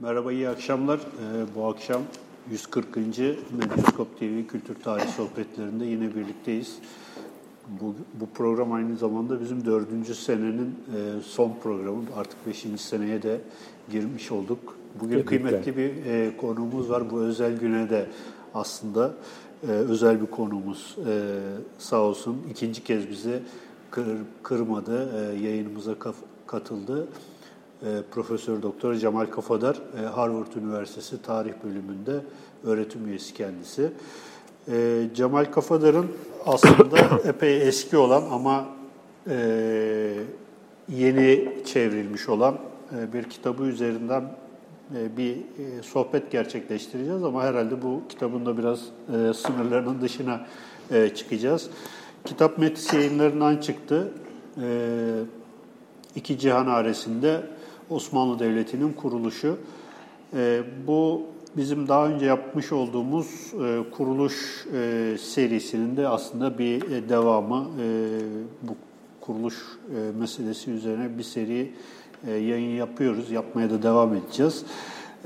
Merhaba, iyi akşamlar. Ee, bu akşam 140. Medyaskop TV Kültür Tarih Sohbetlerinde yine birlikteyiz. Bu, bu program aynı zamanda bizim dördüncü senenin e, son programı. Artık beşinci seneye de girmiş olduk. Bugün Tebrikler. kıymetli bir e, konuğumuz var. Bu özel güne de aslında e, özel bir konumuz. E, sağ olsun ikinci kez bize kır, kırmadı, e, yayınımıza katıldı. E, Profesör Doktor Cemal Kafadar, e, Harvard Üniversitesi Tarih Bölümünde öğretim üyesi kendisi. E, Cemal Kafadar'ın aslında epey eski olan ama yeni çevrilmiş olan bir kitabı üzerinden bir sohbet gerçekleştireceğiz ama herhalde bu kitabın da biraz sınırlarının dışına çıkacağız. Kitap Metis yayınlarından çıktı. İki Cihan Aresi'nde Osmanlı Devleti'nin kuruluşu. E, bu bizim daha önce yapmış olduğumuz e, kuruluş e, serisinin de aslında bir e, devamı. E, bu kuruluş meselesi üzerine bir seri yayın yapıyoruz, yapmaya da devam edeceğiz.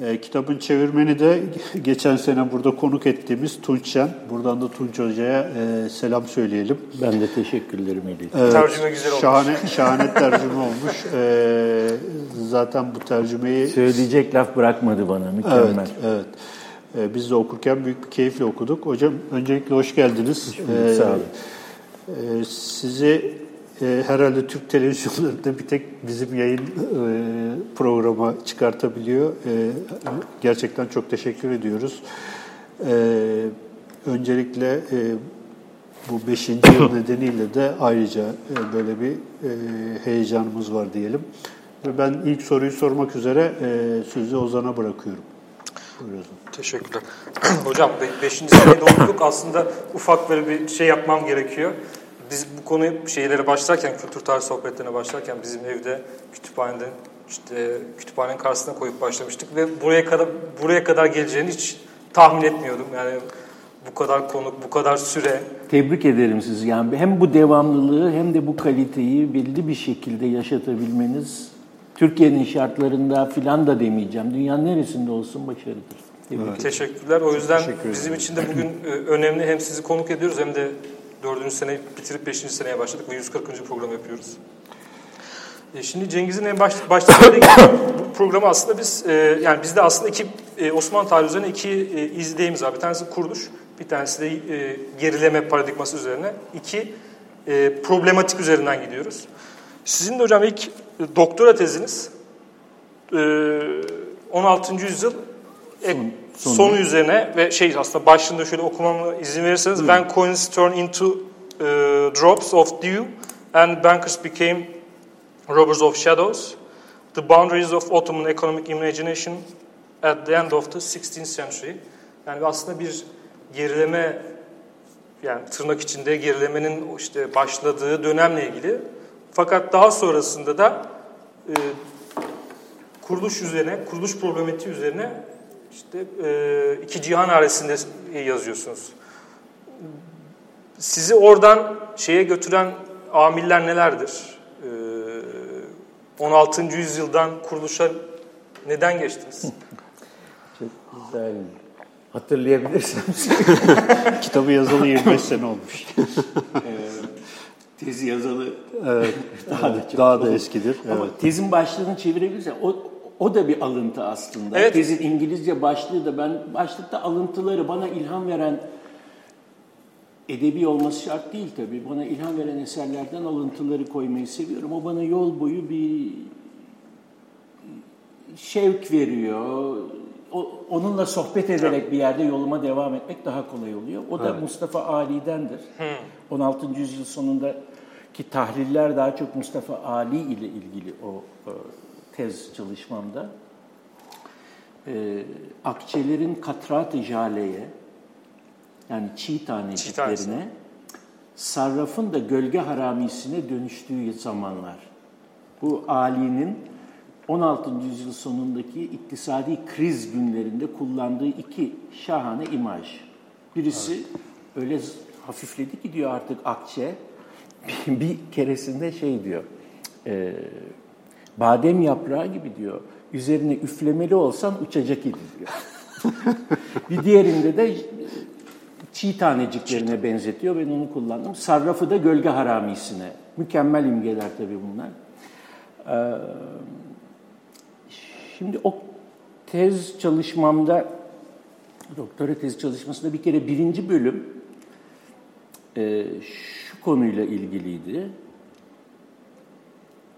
E, kitabın çevirmeni de geçen sene burada konuk ettiğimiz Tunç Şen. Buradan da Tunç Hoca'ya e, selam söyleyelim. Ben de teşekkürlerimi iletiyorum. Evet, tercüme güzel olmuş. Şahane, şahane tercüme olmuş. E, zaten bu tercümeyi... Söyleyecek laf bırakmadı bana, mükemmel. Evet, evet. E, biz de okurken büyük bir keyifle okuduk. Hocam öncelikle hoş geldiniz. Hoş bulduk, e, sağ olun. E, sizi e, herhalde Türk televizyonlarında bir tek bizim yayın e, programa çıkartabiliyor. E, gerçekten çok teşekkür ediyoruz. E, öncelikle e, bu beşinci yıl nedeniyle de ayrıca e, böyle bir e, heyecanımız var diyelim. Ve ben ilk soruyu sormak üzere e, sözü Ozan'a bırakıyorum. Buyurun. Teşekkürler. Hocam beşinci senede olduk. Aslında ufak böyle bir şey yapmam gerekiyor biz bu konuyu şeylere başlarken, kültür tarih sohbetlerine başlarken bizim evde kütüphanede işte kütüphanenin karşısına koyup başlamıştık ve buraya kadar buraya kadar geleceğini hiç tahmin etmiyordum. Yani bu kadar konuk, bu kadar süre. Tebrik ederim sizi. Yani hem bu devamlılığı hem de bu kaliteyi belli bir şekilde yaşatabilmeniz Türkiye'nin şartlarında filan da demeyeceğim. Dünyanın neresinde olsun başarıdır. Evet. Teşekkürler. O yüzden Teşekkür bizim için de bugün e, önemli hem sizi konuk ediyoruz hem de Dördüncü sene bitirip beşinci seneye başladık ve 140. program yapıyoruz. E, şimdi Cengiz'in en baş, başta söylediği gibi bu programı aslında biz, e, yani bizde aslında iki e, Osmanlı tarihi üzerine iki e, izleyimiz var. Bir tanesi kuruluş, bir tanesi de e, gerileme paradigması üzerine. İki e, problematik üzerinden gidiyoruz. Sizin de hocam ilk e, doktora teziniz e, 16. yüzyıl e, sonu. sonu üzerine ve şey aslında başlığında şöyle okumamı izin verirseniz hmm. When coins turn into uh, drops of dew and bankers became robbers of shadows the boundaries of Ottoman economic imagination at the end of the 16th century yani aslında bir gerileme yani tırnak içinde gerilemenin işte başladığı dönemle ilgili fakat daha sonrasında da e, kuruluş üzerine, kuruluş problematiği üzerine işte e, iki cihan aresinde yazıyorsunuz. Sizi oradan şeye götüren amiller nelerdir? E, 16. yüzyıldan kuruluşa neden geçtiniz? Çok güzel. Hatırlayabilirsem. Kitabı yazalı 25 sene olmuş. tezi yazalı evet, daha da, daha da eskidir. Ama evet. tezin başlığını çevirebilirsen o o da bir alıntı aslında. Evet. Tezin İngilizce başlığı da ben başlıkta alıntıları bana ilham veren edebi olması şart değil tabii. Bana ilham veren eserlerden alıntıları koymayı seviyorum. O bana yol boyu bir şevk veriyor. O, onunla sohbet ederek bir yerde yoluma devam etmek daha kolay oluyor. O da evet. Mustafa Ali'dendir. Hmm. 16. yüzyıl sonundaki tahliller daha çok Mustafa Ali ile ilgili o, o tez çalışmamda e, akçelerin katrat-ı jaleye yani çiğ taneciklerine sarrafın da gölge haramisine dönüştüğü zamanlar. Bu Ali'nin 16. yüzyıl sonundaki iktisadi kriz günlerinde kullandığı iki şahane imaj. Birisi evet. öyle hafifledi ki diyor artık akçe bir keresinde şey diyor, e, badem yaprağı gibi diyor. üzerine üflemeli olsan uçacak idi diyor. bir diğerinde de çiğ taneciklerine benzetiyor. Ben onu kullandım. Sarrafı da gölge haramisine. Mükemmel imgeler tabii bunlar. Ee, şimdi o tez çalışmamda, doktora tez çalışmasında bir kere birinci bölüm e, şu konuyla ilgiliydi.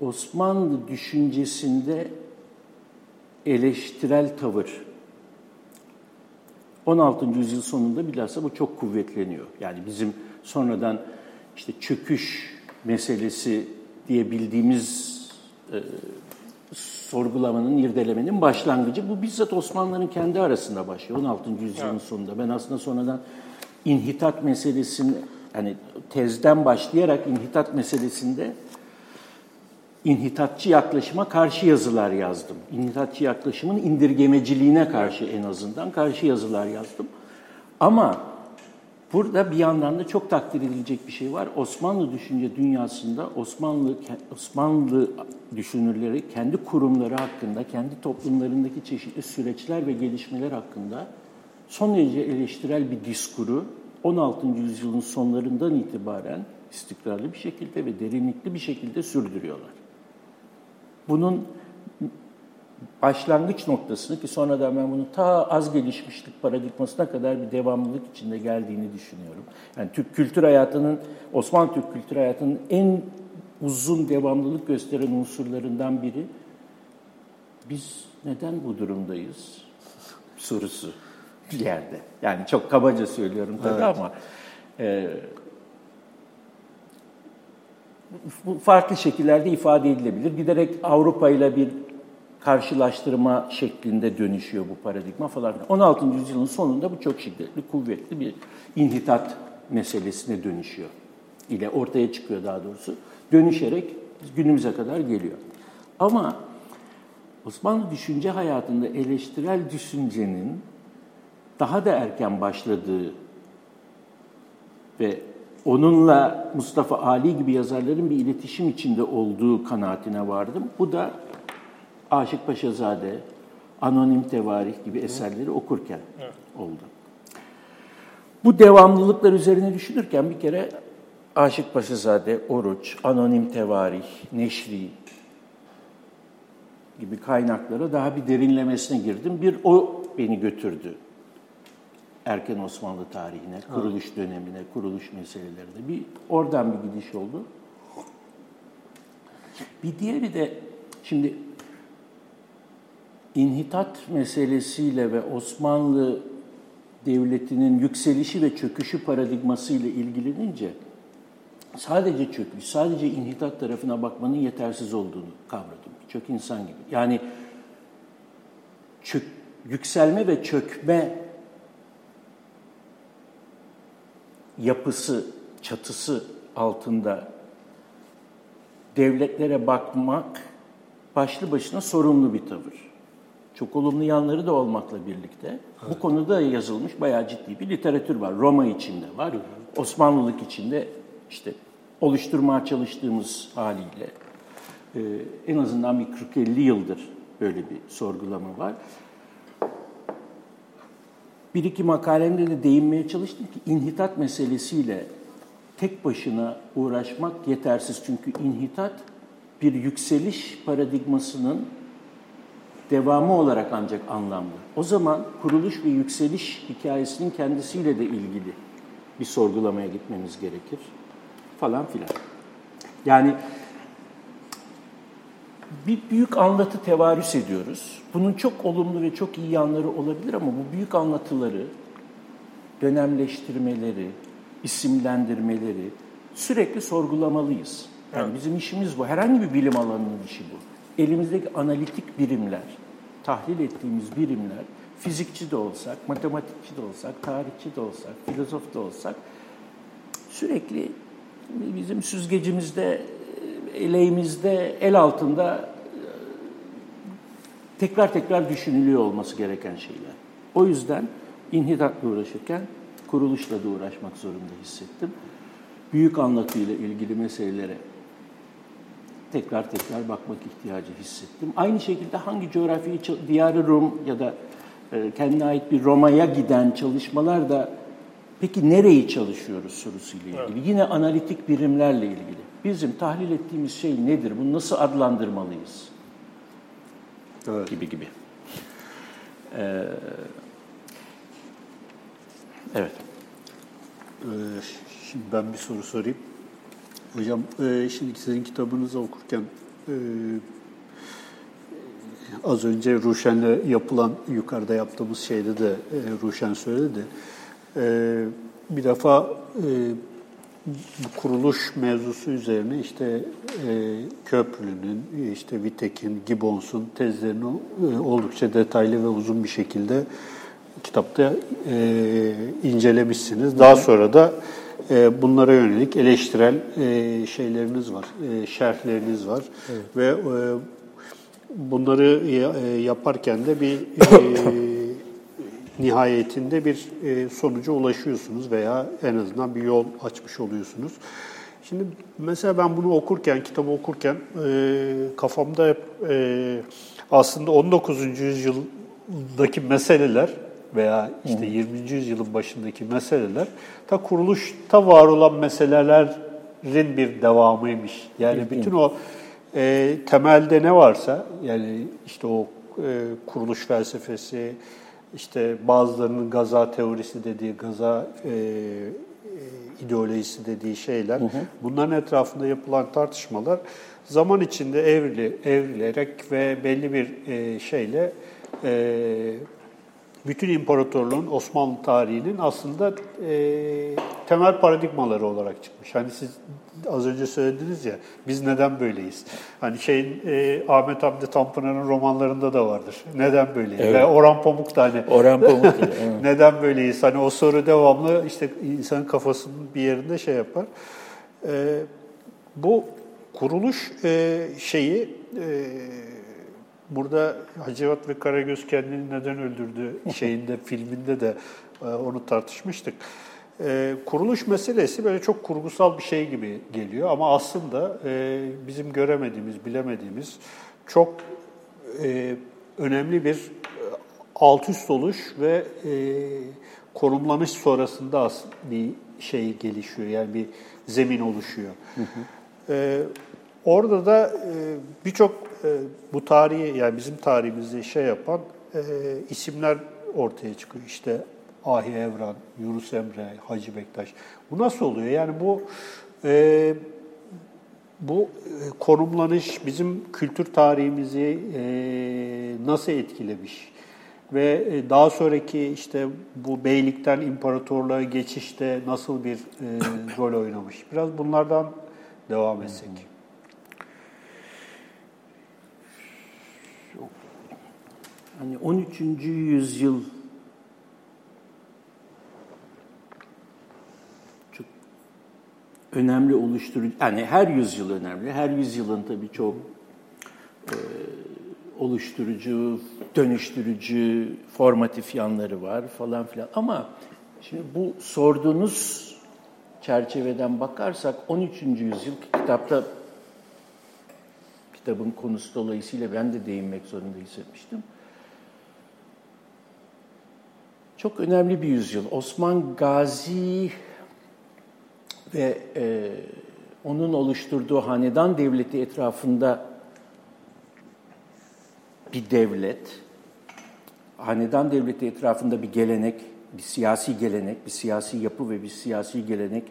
Osmanlı düşüncesinde eleştirel tavır 16. yüzyıl sonunda bilhassa bu çok kuvvetleniyor. Yani bizim sonradan işte çöküş meselesi diye bildiğimiz e, sorgulamanın, irdelemenin başlangıcı. Bu bizzat Osmanlıların kendi arasında başlıyor 16. yüzyılın evet. sonunda. Ben aslında sonradan inhitat meselesini, hani tezden başlayarak inhitat meselesinde inhitatçı yaklaşıma karşı yazılar yazdım. İnhitatçı yaklaşımın indirgemeciliğine karşı en azından karşı yazılar yazdım. Ama burada bir yandan da çok takdir edilecek bir şey var. Osmanlı düşünce dünyasında Osmanlı Osmanlı düşünürleri kendi kurumları hakkında, kendi toplumlarındaki çeşitli süreçler ve gelişmeler hakkında son derece eleştirel bir diskuru 16. yüzyılın sonlarından itibaren istikrarlı bir şekilde ve derinlikli bir şekilde sürdürüyorlar. Bunun başlangıç noktasını ki sonradan ben bunu ta az gelişmişlik paradigmasına kadar bir devamlılık içinde geldiğini düşünüyorum. Yani Türk kültür hayatının, Osmanlı Türk kültür hayatının en uzun devamlılık gösteren unsurlarından biri biz neden bu durumdayız sorusu bir yerde. Yani çok kabaca söylüyorum tabii evet. ama e, farklı şekillerde ifade edilebilir. Giderek Avrupa ile bir karşılaştırma şeklinde dönüşüyor bu paradigma falan. 16. yüzyılın sonunda bu çok şiddetli, kuvvetli bir inhitat meselesine dönüşüyor. ile ortaya çıkıyor daha doğrusu. Dönüşerek günümüze kadar geliyor. Ama Osmanlı düşünce hayatında eleştirel düşüncenin daha da erken başladığı ve onunla Mustafa Ali gibi yazarların bir iletişim içinde olduğu kanaatine vardım. Bu da Aşık Paşazade, Anonim Tevarih gibi eserleri okurken oldu. Bu devamlılıklar üzerine düşünürken bir kere Aşık Paşazade, Oruç, Anonim Tevarih, Neşri gibi kaynaklara daha bir derinlemesine girdim. Bir o beni götürdü erken Osmanlı tarihine, kuruluş dönemine, kuruluş meselelerine. Bir oradan bir gidiş oldu. Bir diğeri de şimdi inhitat meselesiyle ve Osmanlı devletinin yükselişi ve çöküşü paradigması ile ilgilenince sadece çöküş, sadece inhitat tarafına bakmanın yetersiz olduğunu kavradım. Birçok insan gibi. Yani çök, yükselme ve çökme yapısı, çatısı altında devletlere bakmak başlı başına sorumlu bir tavır. Çok olumlu yanları da olmakla birlikte evet. bu konuda yazılmış bayağı ciddi bir literatür var. Roma içinde var, Osmanlılık içinde işte oluşturmaya çalıştığımız haliyle e, en azından bir 40-50 yıldır böyle bir sorgulama var bir iki makalemde de değinmeye çalıştım ki inhitat meselesiyle tek başına uğraşmak yetersiz. Çünkü inhitat bir yükseliş paradigmasının devamı olarak ancak anlamlı. O zaman kuruluş ve yükseliş hikayesinin kendisiyle de ilgili bir sorgulamaya gitmemiz gerekir falan filan. Yani bir büyük anlatı tevarüs ediyoruz. Bunun çok olumlu ve çok iyi yanları olabilir ama bu büyük anlatıları, dönemleştirmeleri, isimlendirmeleri sürekli sorgulamalıyız. Yani evet. bizim işimiz bu. Herhangi bir bilim alanının işi bu. Elimizdeki analitik birimler, tahlil ettiğimiz birimler, fizikçi de olsak, matematikçi de olsak, tarihçi de olsak, filozof da olsak sürekli bizim süzgecimizde eleğimizde, el altında e, tekrar tekrar düşünülüyor olması gereken şeyler. O yüzden inhidatla uğraşırken kuruluşla da uğraşmak zorunda hissettim. Büyük anlatıyla ilgili meselelere tekrar tekrar bakmak ihtiyacı hissettim. Aynı şekilde hangi coğrafyayı, diyarı Rum ya da e, kendine ait bir Roma'ya giden çalışmalar da peki nereyi çalışıyoruz sorusuyla ilgili. Evet. Yine analitik birimlerle ilgili. Bizim tahlil ettiğimiz şey nedir? Bunu nasıl adlandırmalıyız? Evet. Gibi gibi. Ee, evet. Ee, şimdi ben bir soru sorayım. Hocam e, şimdi sizin kitabınızı okurken e, az önce Ruşen'le yapılan yukarıda yaptığımız şeyde de e, Ruşen söyledi. E, bir defa e, kuruluş mevzusu üzerine işte e, Köprülü'nün, işte Vitek'in, Gibbons'un tezlerini e, oldukça detaylı ve uzun bir şekilde kitapta e, incelemişsiniz. Daha sonra da e, bunlara yönelik eleştirel e, şeyleriniz var, e, şerhleriniz var evet. ve e, bunları e, yaparken de bir e, nihayetinde bir e, sonuca ulaşıyorsunuz veya en azından bir yol açmış oluyorsunuz. Şimdi mesela ben bunu okurken, kitabı okurken e, kafamda hep e, aslında 19. yüzyıldaki meseleler veya işte 20. yüzyılın başındaki meseleler ta kuruluşta var olan meselelerin bir devamıymış. Yani bütün o e, temelde ne varsa yani işte o e, kuruluş felsefesi, işte bazılarının gaza teorisi dediği, gaza e, e, ideolojisi dediği şeyler, hı hı. bunların etrafında yapılan tartışmalar zaman içinde evrili, evrilerek ve belli bir e, şeyle e, bütün imparatorluğun Osmanlı tarihinin aslında e, temel paradigmaları olarak çıkmış. Hani siz az önce söylediniz ya, biz neden böyleyiz? Hani şeyin e, Ahmet Hamdi Tanpınar'ın romanlarında da vardır. Neden böyleyiz? Evet. Ve Orhan Pamuk da hani Orhan Pamuk da, evet. neden böyleyiz? Hani o soru devamlı işte insanın kafasının bir yerinde şey yapar. E, bu kuruluş e, şeyi e, burada Hacivat ve Karagöz kendini neden öldürdü şeyinde filminde de e, onu tartışmıştık. E, kuruluş meselesi böyle çok kurgusal bir şey gibi geliyor ama aslında e, bizim göremediğimiz, bilemediğimiz çok e, önemli bir e, alt üst oluş ve e, konumlanış sonrasında bir şey gelişiyor. Yani bir zemin oluşuyor. Hı hı. E, orada da e, birçok e, bu tarihi yani bizim tarihimizde şey yapan e, isimler ortaya çıkıyor. İşte Ahi Evran, Yunus Emre, Hacı Bektaş. Bu nasıl oluyor? Yani bu e, bu e, konumlanış bizim kültür tarihimizi e, nasıl etkilemiş? Ve e, daha sonraki işte bu beylikten imparatorluğa geçişte nasıl bir e, rol oynamış? Biraz bunlardan devam etsek. Hani 13. yüzyıl önemli oluşturucu, yani her yüzyıl önemli. Her yüzyılın tabii çok e, oluşturucu, dönüştürücü, formatif yanları var falan filan. Ama şimdi bu sorduğunuz çerçeveden bakarsak 13. yüzyıl kitapta kitabın konusu dolayısıyla ben de değinmek zorunda hissetmiştim. Çok önemli bir yüzyıl. Osman Gazi ve e, onun oluşturduğu hanedan devleti etrafında bir devlet, hanedan devleti etrafında bir gelenek, bir siyasi gelenek, bir siyasi yapı ve bir siyasi gelenek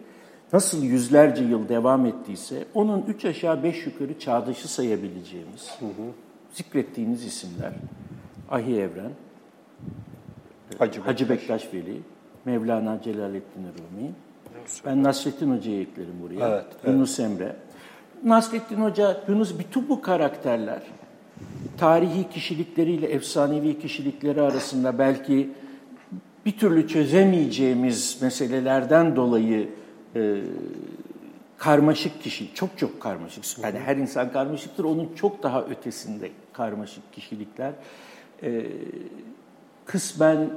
nasıl yüzlerce yıl devam ettiyse onun üç aşağı beş yukarı çağdaşı sayabileceğimiz, hı hı. zikrettiğiniz isimler, Ahi Evren, Hacı Bektaş, Hacı Bektaş Veli, Mevlana Celaleddin Rumi, ben Nasrettin Hoca'yı eklerim buraya. Evet, Yunus evet. Emre. Nasrettin Hoca, Yunus bütün bu karakterler tarihi kişilikleriyle efsanevi kişilikleri arasında belki bir türlü çözemeyeceğimiz meselelerden dolayı e, karmaşık kişi, çok çok karmaşık. Yani her insan karmaşıktır, onun çok daha ötesinde karmaşık kişilikler. E, kısmen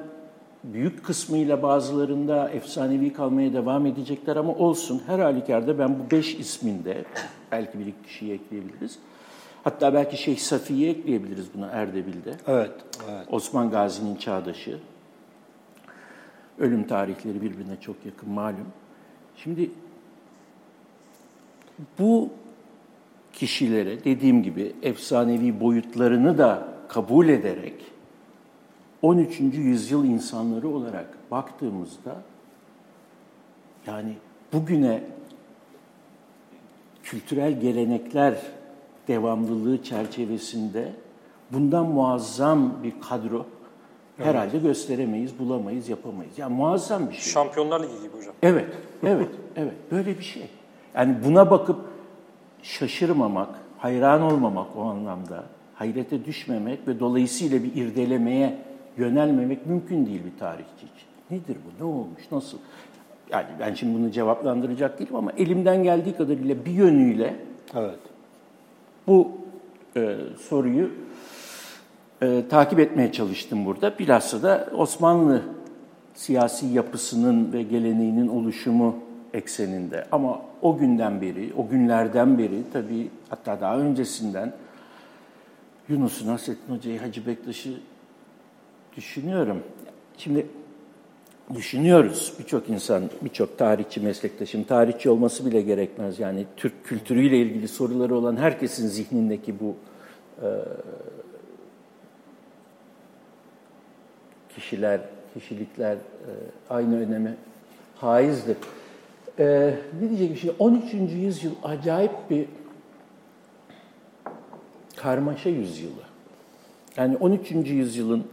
büyük kısmıyla bazılarında efsanevi kalmaya devam edecekler ama olsun. Her halükarda ben bu beş isminde Belki bir iki kişiyi ekleyebiliriz. Hatta belki Şeyh Safiye ekleyebiliriz buna Erdebil'de. Evet, evet. Osman Gazi'nin çağdaşı. Ölüm tarihleri birbirine çok yakın malum. Şimdi bu kişilere dediğim gibi efsanevi boyutlarını da kabul ederek 13. yüzyıl insanları olarak baktığımızda yani bugüne kültürel gelenekler devamlılığı çerçevesinde bundan muazzam bir kadro herhalde gösteremeyiz, bulamayız, yapamayız. Yani muazzam bir şey. Şampiyonlar Ligi gibi hocam. Evet, evet, evet. Böyle bir şey. Yani buna bakıp şaşırmamak, hayran olmamak o anlamda, hayrete düşmemek ve dolayısıyla bir irdelemeye yönelmemek mümkün değil bir tarihçi için. Nedir bu, ne olmuş, nasıl? Yani ben şimdi bunu cevaplandıracak değilim ama elimden geldiği kadarıyla bir yönüyle Evet. bu e, soruyu e, takip etmeye çalıştım burada. Bilhassa da Osmanlı siyasi yapısının ve geleneğinin oluşumu ekseninde. Ama o günden beri, o günlerden beri tabii hatta daha öncesinden Yunus'u, Nasrettin Hoca'yı, Hacı Bektaş'ı düşünüyorum. Şimdi düşünüyoruz birçok insan, birçok tarihçi meslektaşım, tarihçi olması bile gerekmez. Yani Türk kültürüyle ilgili soruları olan herkesin zihnindeki bu e, kişiler, kişilikler e, aynı öneme haizdir. E, ne diyecek şimdi? 13. yüzyıl acayip bir karmaşa yüzyılı. Yani 13. yüzyılın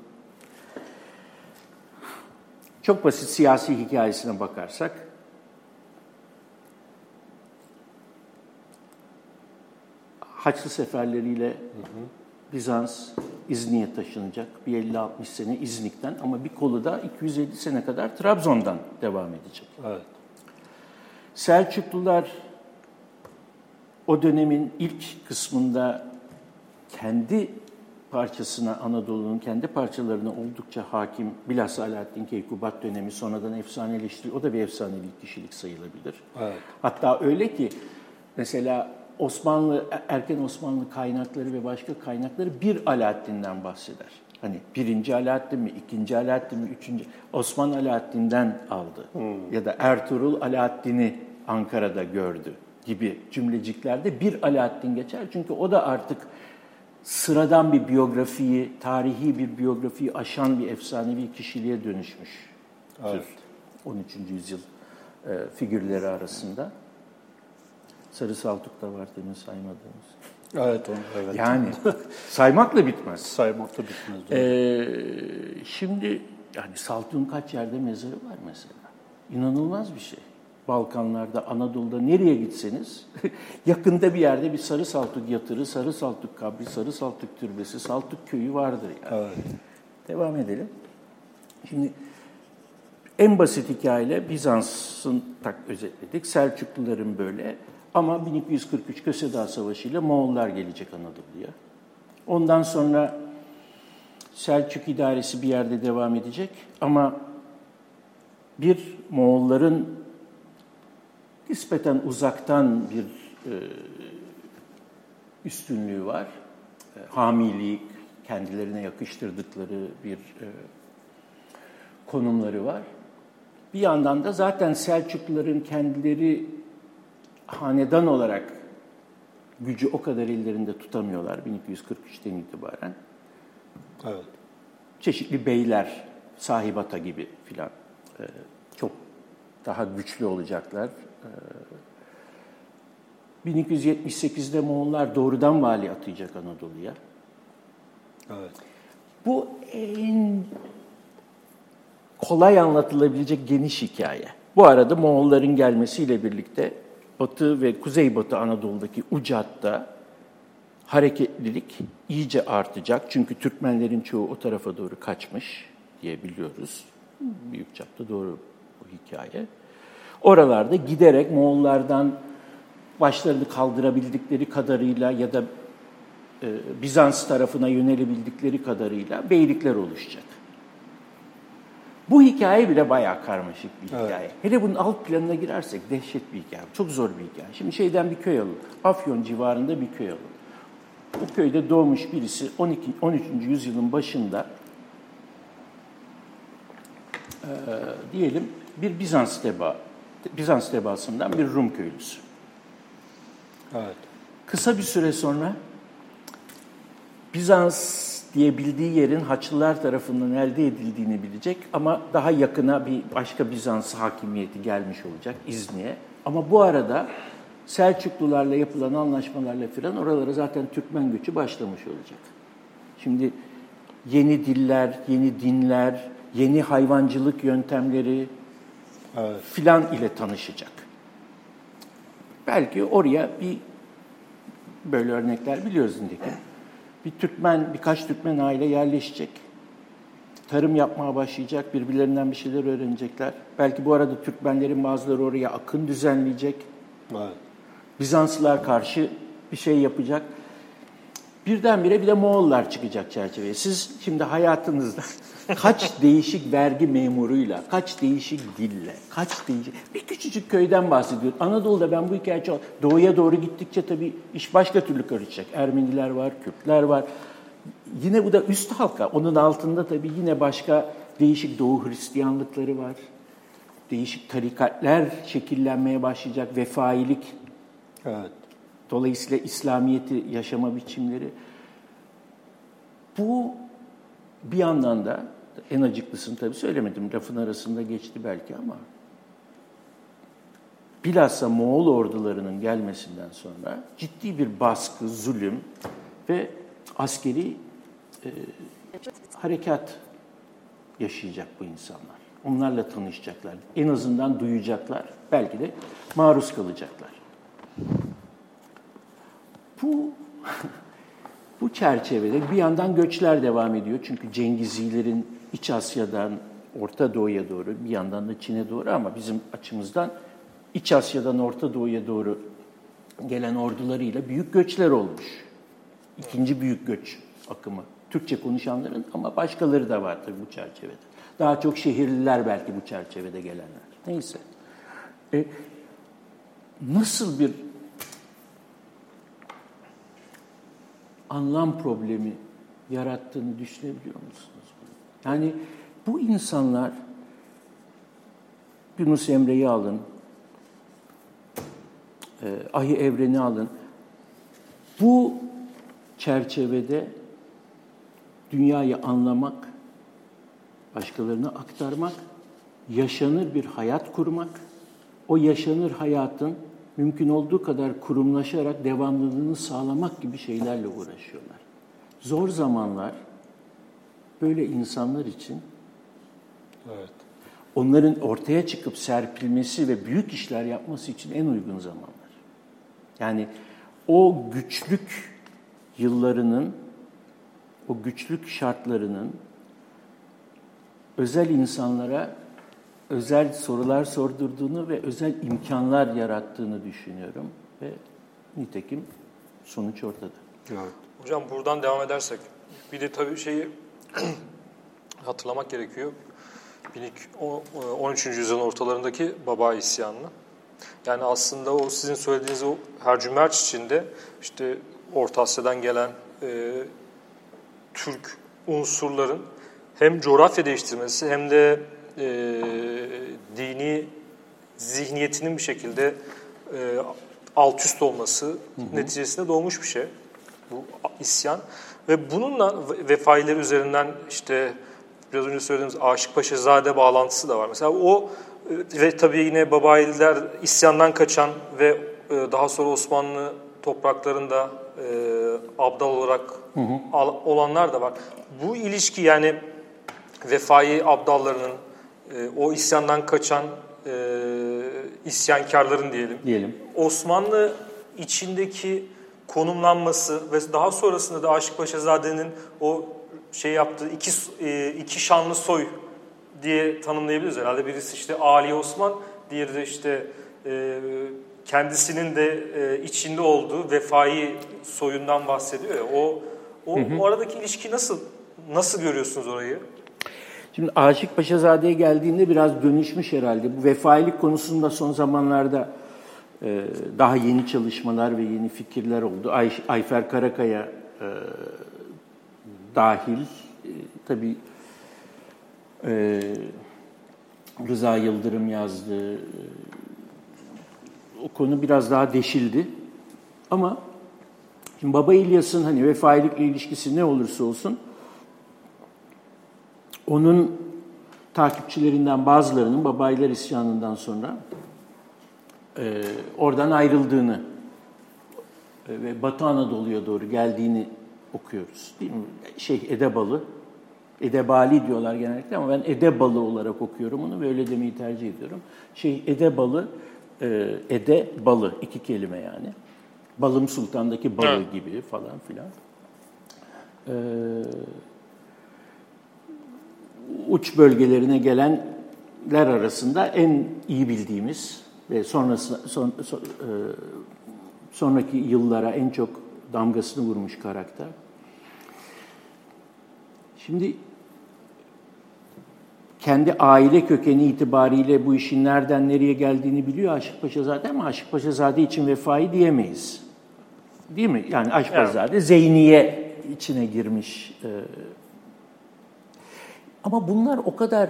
çok basit siyasi hikayesine bakarsak, Haçlı seferleriyle Bizans İznik'e taşınacak. Bir 50-60 sene İznik'ten ama bir kolu da 250 sene kadar Trabzon'dan devam edecek. Evet. Selçuklular o dönemin ilk kısmında kendi parçasına, Anadolu'nun kendi parçalarına oldukça hakim, bilhassa Alaaddin Keykubat dönemi sonradan efsaneleştiriyor. O da bir efsanevi kişilik sayılabilir. Evet. Hatta öyle ki mesela Osmanlı, erken Osmanlı kaynakları ve başka kaynakları bir Alaaddin'den bahseder. Hani birinci Alaaddin mi, ikinci Alaaddin mi, üçüncü... Osman Alaaddin'den aldı. Ya da Ertuğrul Alaaddin'i Ankara'da gördü gibi cümleciklerde bir Alaaddin geçer. Çünkü o da artık sıradan bir biyografiyi, tarihi bir biyografiyi aşan bir efsanevi kişiliğe dönüşmüş. Evet. 13. yüzyıl e, figürleri arasında. Sarı Saltuk da var demin saymadığımız. Evet, onu, evet. Yani saymakla bitmez. saymakta bitmez. Ee, şimdi yani Saltuk'un kaç yerde mezarı var mesela. İnanılmaz bir şey. Balkanlarda, Anadolu'da nereye gitseniz yakında bir yerde bir Sarı Saltuk yatırı, Sarı Saltuk kabri, Sarı Saltuk türbesi, Saltuk köyü vardır yani. Evet. Devam edelim. Şimdi en basit hikayeyle Bizans'ın tak özetledik. Selçukluların böyle. Ama 1243 Köse Savaşı ile Moğollar gelecek Anadolu'ya. Ondan sonra Selçuk idaresi bir yerde devam edecek ama bir Moğolların nispeten uzaktan bir e, üstünlüğü var. E, hamilik, kendilerine yakıştırdıkları bir e, konumları var. Bir yandan da zaten Selçukluların kendileri hanedan olarak gücü o kadar ellerinde tutamıyorlar 1243'ten itibaren. Evet. Çeşitli beyler, sahibata gibi filan e, çok daha güçlü olacaklar. E, 1278'de Moğollar doğrudan vali atayacak Anadolu'ya. Evet. Bu en kolay anlatılabilecek geniş hikaye. Bu arada Moğolların gelmesiyle birlikte Batı ve Kuzeybatı Anadolu'daki Ucat'ta hareketlilik iyice artacak. Çünkü Türkmenlerin çoğu o tarafa doğru kaçmış diye biliyoruz. Büyük çapta doğru hikaye. Oralarda giderek Moğollardan başlarını kaldırabildikleri kadarıyla ya da e, Bizans tarafına yönelebildikleri kadarıyla beylikler oluşacak. Bu hikaye bile bayağı karmaşık bir hikaye. Evet. Hele bunun alt planına girersek dehşet bir hikaye. Çok zor bir hikaye. Şimdi şeyden bir köy alın. Afyon civarında bir köy alın. Bu köyde doğmuş birisi 12, 13. yüzyılın başında e, diyelim bir Bizans teba, Bizans tebaasından bir Rum köylüsü. Evet. Kısa bir süre sonra Bizans diye bildiği yerin Haçlılar tarafından elde edildiğini bilecek ama daha yakına bir başka Bizans hakimiyeti gelmiş olacak İzni'ye. Ama bu arada Selçuklularla yapılan anlaşmalarla filan oralara zaten Türkmen göçü başlamış olacak. Şimdi yeni diller, yeni dinler, yeni hayvancılık yöntemleri evet. filan ile tanışacak. Belki oraya bir böyle örnekler biliyoruz nitekim bir Türkmen, birkaç Türkmen aile yerleşecek. Tarım yapmaya başlayacak, birbirlerinden bir şeyler öğrenecekler. Belki bu arada Türkmenlerin bazıları oraya akın düzenleyecek. Evet. Bizanslılar karşı bir şey yapacak. Birdenbire bir de Moğollar çıkacak çerçeveye. Siz şimdi hayatınızda kaç değişik vergi memuruyla, kaç değişik dille, kaç değişik... Bir küçücük köyden bahsediyor. Anadolu'da ben bu hikaye çok... Doğuya doğru gittikçe tabii iş başka türlü karışacak. Ermeniler var, Kürtler var. Yine bu da üst halka. Onun altında tabii yine başka değişik Doğu Hristiyanlıkları var. Değişik tarikatler şekillenmeye başlayacak. Vefailik. Evet. Dolayısıyla İslamiyeti yaşama biçimleri. Bu bir yandan da en acıklısını tabii söylemedim, lafın arasında geçti belki ama bilhassa Moğol ordularının gelmesinden sonra ciddi bir baskı, zulüm ve askeri e, harekat yaşayacak bu insanlar. Onlarla tanışacaklar. En azından duyacaklar. Belki de maruz kalacaklar. Bu bu çerçevede bir yandan göçler devam ediyor. Çünkü Cengizilerin İç Asya'dan Orta Doğu'ya doğru, bir yandan da Çin'e doğru ama bizim açımızdan İç Asya'dan Orta Doğu'ya doğru gelen ordularıyla büyük göçler olmuş. İkinci büyük göç akımı. Türkçe konuşanların ama başkaları da var tabii bu çerçevede. Daha çok şehirliler belki bu çerçevede gelenler. Neyse. E, nasıl bir anlam problemi yarattığını düşünebiliyor musunuz? Yani bu insanlar Yunus Emre'yi alın, e, Ahi Evren'i alın. Bu çerçevede dünyayı anlamak, başkalarına aktarmak, yaşanır bir hayat kurmak, o yaşanır hayatın mümkün olduğu kadar kurumlaşarak devamlılığını sağlamak gibi şeylerle uğraşıyorlar. Zor zamanlar böyle insanlar için evet. onların ortaya çıkıp serpilmesi ve büyük işler yapması için en uygun zamanlar. Yani o güçlük yıllarının, o güçlük şartlarının özel insanlara özel sorular sordurduğunu ve özel imkanlar yarattığını düşünüyorum ve nitekim sonuç ortada. Evet. Hocam buradan devam edersek bir de tabii şeyi hatırlamak gerekiyor. 13. yüzyılın ortalarındaki Baba isyanını. Yani aslında o sizin söylediğiniz o Hercümerç içinde işte Orta Asya'dan gelen e, Türk unsurların hem coğrafya değiştirmesi hem de e, dini zihniyetinin bir şekilde e, alt üst olması hı hı. neticesinde doğmuş bir şey bu isyan. Ve bununla vefaileri üzerinden işte biraz önce söylediğimiz Aşık Paşazade bağlantısı da var. Mesela o e, ve tabii yine Babayililer isyandan kaçan ve e, daha sonra Osmanlı topraklarında e, abdal olarak hı hı. olanlar da var. Bu ilişki yani vefai abdallarının e, o isyandan kaçan e, isyankarların diyelim. Diyelim. Osmanlı içindeki konumlanması ve daha sonrasında da Aşık Paşazade'nin o şey yaptığı iki, e, iki şanlı soy diye tanımlayabiliriz herhalde. Birisi işte Ali Osman, diğeri de işte e, kendisinin de e, içinde olduğu vefai soyundan bahsediyor ya. O, o, hı hı. o aradaki ilişki nasıl nasıl görüyorsunuz orayı? Şimdi Aşık Paşazade'ye geldiğinde biraz dönüşmüş herhalde. Bu vefailik konusunda son zamanlarda e, daha yeni çalışmalar ve yeni fikirler oldu. Ay, Ayfer Karakaya e, dahil, e, tabii e, Rıza Yıldırım yazdı. O konu biraz daha deşildi. Ama şimdi Baba İlyas'ın hani vefailikle ilişkisi ne olursa olsun onun takipçilerinden bazılarının Babaylar isyanından sonra e, oradan ayrıldığını e, ve Batı Anadolu'ya doğru geldiğini okuyoruz. Değil mi? Şey Edebalı, Edebali diyorlar genellikle ama ben Edebalı olarak okuyorum onu ve öyle demeyi tercih ediyorum. Şey Edebalı, e, Edebalı iki kelime yani. Balım Sultan'daki balı evet. gibi falan filan. Ee, uç bölgelerine gelenler arasında en iyi bildiğimiz ve sonrası son, son, e, sonraki yıllara en çok damgasını vurmuş karakter. Şimdi kendi aile kökeni itibariyle bu işin nereden nereye geldiğini biliyor Aşık Paşazade ama Aşık Paşazade için vefayı diyemeyiz. Değil mi? Yani Aşık Paşazade evet. Zeyniye içine girmiş. E, ama bunlar o kadar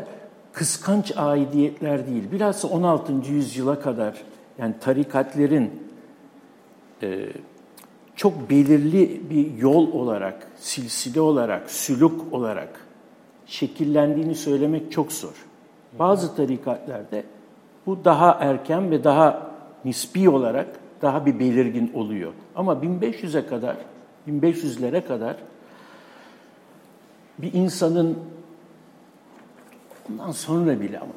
kıskanç aidiyetler değil. Bilhassa 16. yüzyıla kadar yani tarikatlerin e, çok belirli bir yol olarak, silsile olarak, sülük olarak şekillendiğini söylemek çok zor. Bazı tarikatlerde bu daha erken ve daha nispi olarak daha bir belirgin oluyor. Ama 1500'e kadar, 1500'lere kadar bir insanın ondan sonra bile ama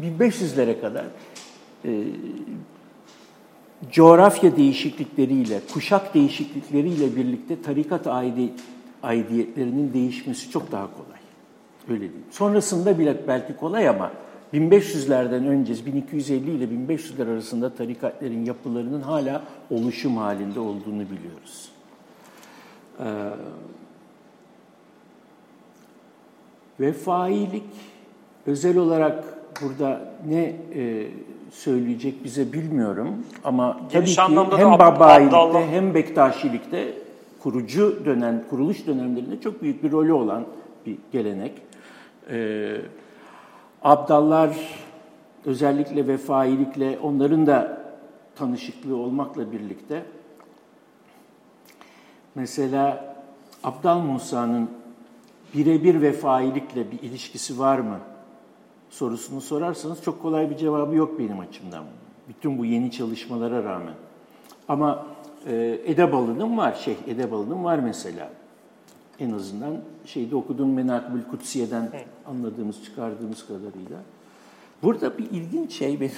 1500'lere kadar e, coğrafya değişiklikleriyle, kuşak değişiklikleriyle birlikte tarikat aidi, aidiyetlerinin değişmesi çok daha kolay. Öyle değil. Sonrasında bile belki kolay ama 1500'lerden önce 1250 ile 1500'ler arasında tarikatlerin yapılarının hala oluşum halinde olduğunu biliyoruz. Ee, vefailik özel olarak burada ne e, söyleyecek bize bilmiyorum ama Geniş tabii ki hem Babayilikte hem Bektaşilikte kurucu dönem, kuruluş dönemlerinde çok büyük bir rolü olan bir gelenek. Ee, abdallar özellikle vefailikle onların da tanışıklığı olmakla birlikte mesela Abdal Musa'nın birebir vefailikle bir ilişkisi var mı sorusunu sorarsanız çok kolay bir cevabı yok benim açımdan. Bütün bu yeni çalışmalara rağmen. Ama e, Edebalı'nın var, şey Edebalı'nın var mesela. En azından şeyde okuduğum Menakbül Kutsiye'den anladığımız, çıkardığımız kadarıyla. Burada bir ilginç şey benim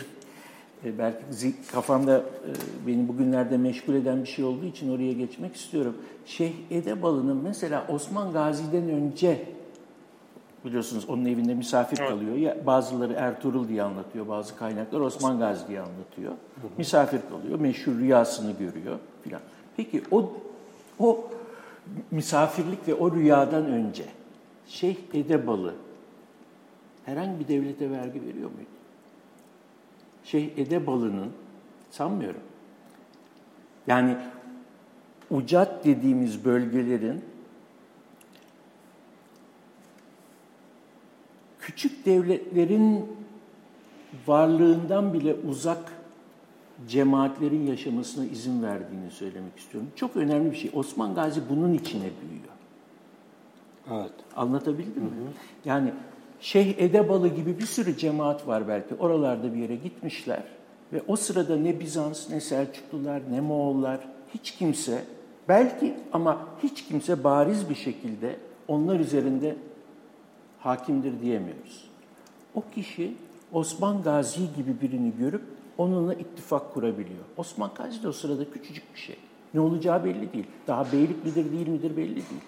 e, belki kafamda e, beni bugünlerde meşgul eden bir şey olduğu için oraya geçmek istiyorum. Şeyh Edebalı'nın mesela Osman Gazi'den önce biliyorsunuz onun evinde misafir evet. kalıyor. Ya bazıları Ertuğrul diye anlatıyor, bazı kaynaklar Osman Gazi diye anlatıyor. Hı hı. Misafir kalıyor, meşhur rüyasını görüyor filan. Peki o o misafirlik ve o rüyadan önce Şeyh Edebalı herhangi bir devlete vergi veriyor muydu? Şeyh Edebalı'nın sanmıyorum. Yani ucat dediğimiz bölgelerin küçük devletlerin varlığından bile uzak cemaatlerin yaşamasına izin verdiğini söylemek istiyorum. Çok önemli bir şey. Osman Gazi bunun içine büyüyor. Evet. Anlatabildim mi? Hı hı. Yani Şeyh Edebalı gibi bir sürü cemaat var belki. Oralarda bir yere gitmişler. Ve o sırada ne Bizans, ne Selçuklular, ne Moğollar, hiç kimse, belki ama hiç kimse bariz bir şekilde onlar üzerinde hakimdir diyemiyoruz. O kişi Osman Gazi gibi birini görüp onunla ittifak kurabiliyor. Osman Gazi de o sırada küçücük bir şey. Ne olacağı belli değil. Daha beylik midir değil midir belli değil.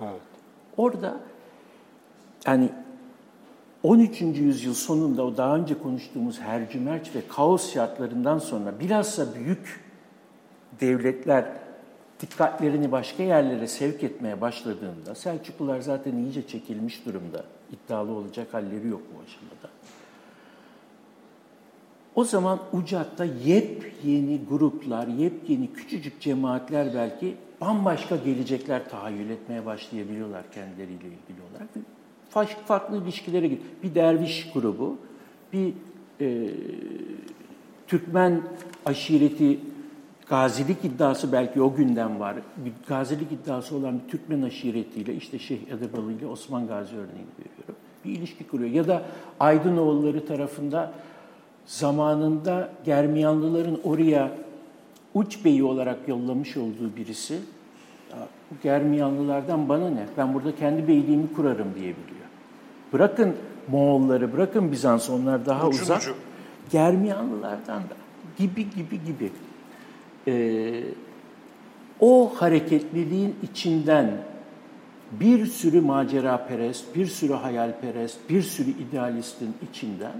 Evet. Orada yani 13. yüzyıl sonunda o daha önce konuştuğumuz hercümerç ve kaos şartlarından sonra bilhassa büyük devletler dikkatlerini başka yerlere sevk etmeye başladığında, Selçuklular zaten iyice çekilmiş durumda, iddialı olacak halleri yok bu aşamada. O zaman Ucat'ta yepyeni gruplar, yepyeni küçücük cemaatler belki bambaşka gelecekler tahayyül etmeye başlayabiliyorlar kendileriyle ilgili olarak. Farklı, ilişkilere gidiyor. Bir derviş grubu, bir e, Türkmen aşireti gazilik iddiası belki o günden var. Gazilik iddiası olan bir Türkmen aşiretiyle işte Şeyh Edebalı ile Osman Gazi örneğini veriyorum. Bir ilişki kuruyor. Ya da Aydınoğulları tarafında zamanında Germiyanlıların oraya uç beyi olarak yollamış olduğu birisi bu Germiyanlılardan bana ne? Ben burada kendi beyliğimi kurarım diyebiliyor. Bırakın Moğolları, bırakın Bizans onlar daha ucu uzak. Ucu. Germiyanlılardan da gibi gibi gibi. Ee, o hareketliliğin içinden bir sürü macera perest, bir sürü hayalperest, bir sürü idealistin içinden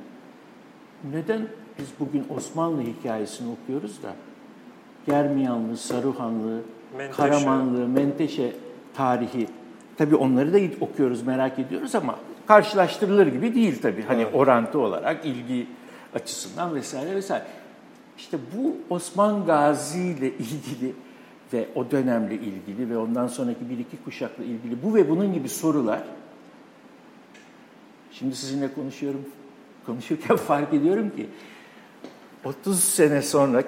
neden biz bugün Osmanlı hikayesini okuyoruz da Germiyanlı, Saruhanlı, Menteşe. Karamanlı, Menteşe tarihi tabii onları da okuyoruz, merak ediyoruz ama karşılaştırılır gibi değil tabii. Hani evet. orantı olarak ilgi açısından vesaire vesaire. İşte bu Osman Gazi ile ilgili ve o dönemle ilgili ve ondan sonraki bir iki kuşakla ilgili bu ve bunun gibi sorular şimdi sizinle konuşuyorum konuşurken fark ediyorum ki 30 sene sonra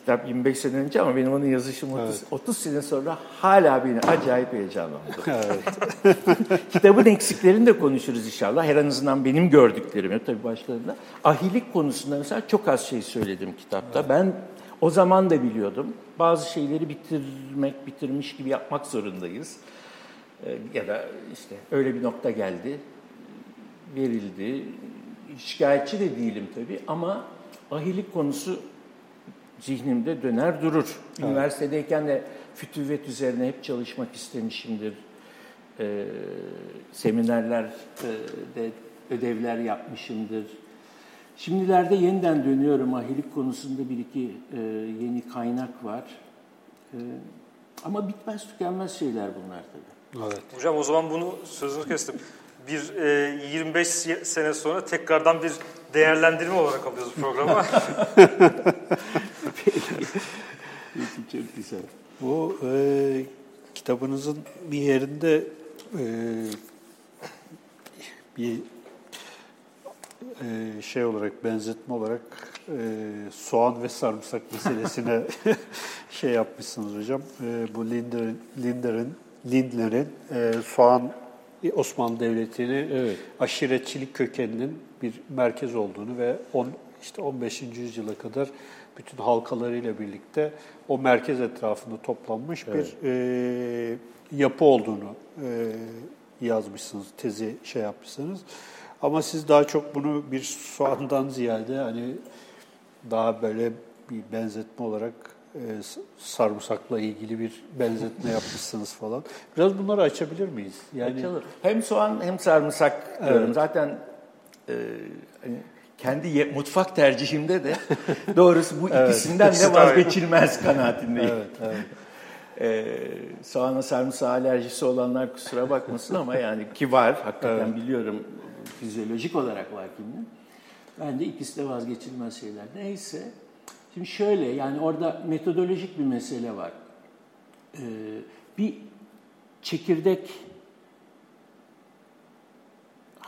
kitap 25 sene önce ama benim onun yazışım 30, evet. 30 sene sonra hala beni acayip heyecanlandırıyor. Evet. Kitabın eksiklerini de konuşuruz inşallah. Her azından benim gördüklerimi tabii başlarında. Ahilik konusunda mesela çok az şey söyledim kitapta. Evet. Ben o zaman da biliyordum. Bazı şeyleri bitirmek, bitirmiş gibi yapmak zorundayız. Ee, ya da işte öyle bir nokta geldi, verildi. Şikayetçi de değilim tabii ama ahilik konusu zihnimde döner durur. Evet. Üniversitedeyken de fütüvvet üzerine hep çalışmak istemişimdir. Ee, seminerler de ödevler yapmışımdır. Şimdilerde yeniden dönüyorum. Ahilik konusunda bir iki e, yeni kaynak var. E, ama bitmez tükenmez şeyler bunlar tabii. Evet. Hocam o zaman bunu sözünü kestim. Bir e, 25 sene sonra tekrardan bir değerlendirme olarak alıyoruz programı. Çok güzel. Bu e, kitabınızın bir yerinde e, bir e, şey olarak, benzetme olarak e, soğan ve sarımsak meselesine şey yapmışsınız hocam. E, bu Linder'in Linder'in Lindler'in e, soğan Osmanlı Devleti'ni evet. aşiretçilik kökeninin bir merkez olduğunu ve on, işte 15. yüzyıla kadar bütün halkalarıyla birlikte o merkez etrafında toplanmış evet. bir e, yapı olduğunu e, yazmışsınız, tezi şey yapmışsınız. Ama siz daha çok bunu bir soğandan ziyade hani daha böyle bir benzetme olarak e, sarımsakla ilgili bir benzetme yapmışsınız falan. Biraz bunları açabilir miyiz? Yani Açalım. Hem soğan hem sarımsak diyorum. Evet. Zaten e, hani kendi mutfak tercihimde de doğrusu bu evet. ikisinden de vazgeçilmez kanaatindeyim. Evet, evet. Ee, soğana sarımsağı alerjisi olanlar kusura bakmasın ama yani ki var hakikaten evet. biliyorum fizyolojik olarak var kimin. Ben de ikisi de vazgeçilmez şeyler. Neyse. Şimdi şöyle yani orada metodolojik bir mesele var. Ee, bir çekirdek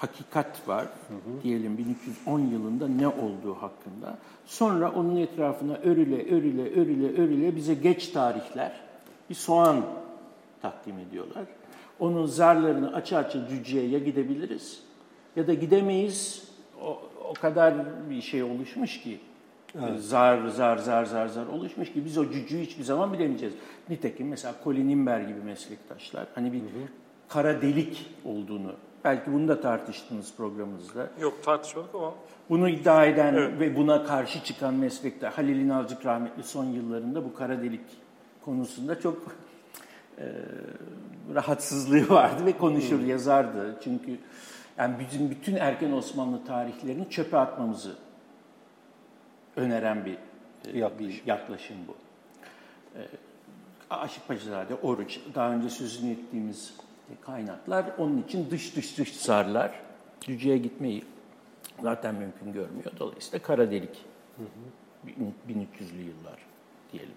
hakikat var. Hı hı. Diyelim 1310 yılında ne olduğu hakkında. Sonra onun etrafına örüle, örüle, örüle, örüle bize geç tarihler bir soğan takdim ediyorlar. Onun zarlarını açı açı cücüye ya gidebiliriz ya da gidemeyiz. O, o kadar bir şey oluşmuş ki Evet. Zar zar zar zar zar oluşmuş ki biz o cücüğü hiçbir zaman bilemeyeceğiz. Nitekim mesela Colin Imber gibi meslektaşlar hani bir hı hı. kara delik olduğunu belki bunu da tartıştınız programımızda. Yok tartışmadık ama. Bunu iddia eden evet. ve buna karşı çıkan meslekte Halil İnalcık rahmetli son yıllarında bu kara delik konusunda çok e, rahatsızlığı vardı ve konuşur hı. yazardı. Çünkü yani bizim bütün erken Osmanlı tarihlerini çöpe atmamızı öneren bir, e, yaklaşım. bir yaklaşım bu. E, Aşık Paşazade, Oruç, daha önce sözünü ettiğimiz kaynaklar onun için dış dış dış zarlar. Cüce'ye gitmeyi zaten mümkün görmüyor. Dolayısıyla kara delik. Hı hı. 1300'lü yıllar diyelim.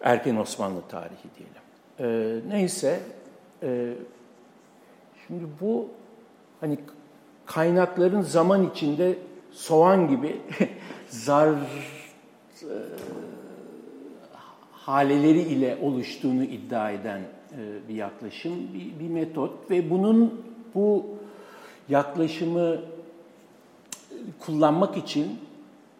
Erken Osmanlı tarihi diyelim. Ee, neyse, e, şimdi bu hani kaynakların zaman içinde soğan gibi zar e, haleleri ile oluştuğunu iddia eden bir yaklaşım, bir, bir metot ve bunun bu yaklaşımı kullanmak için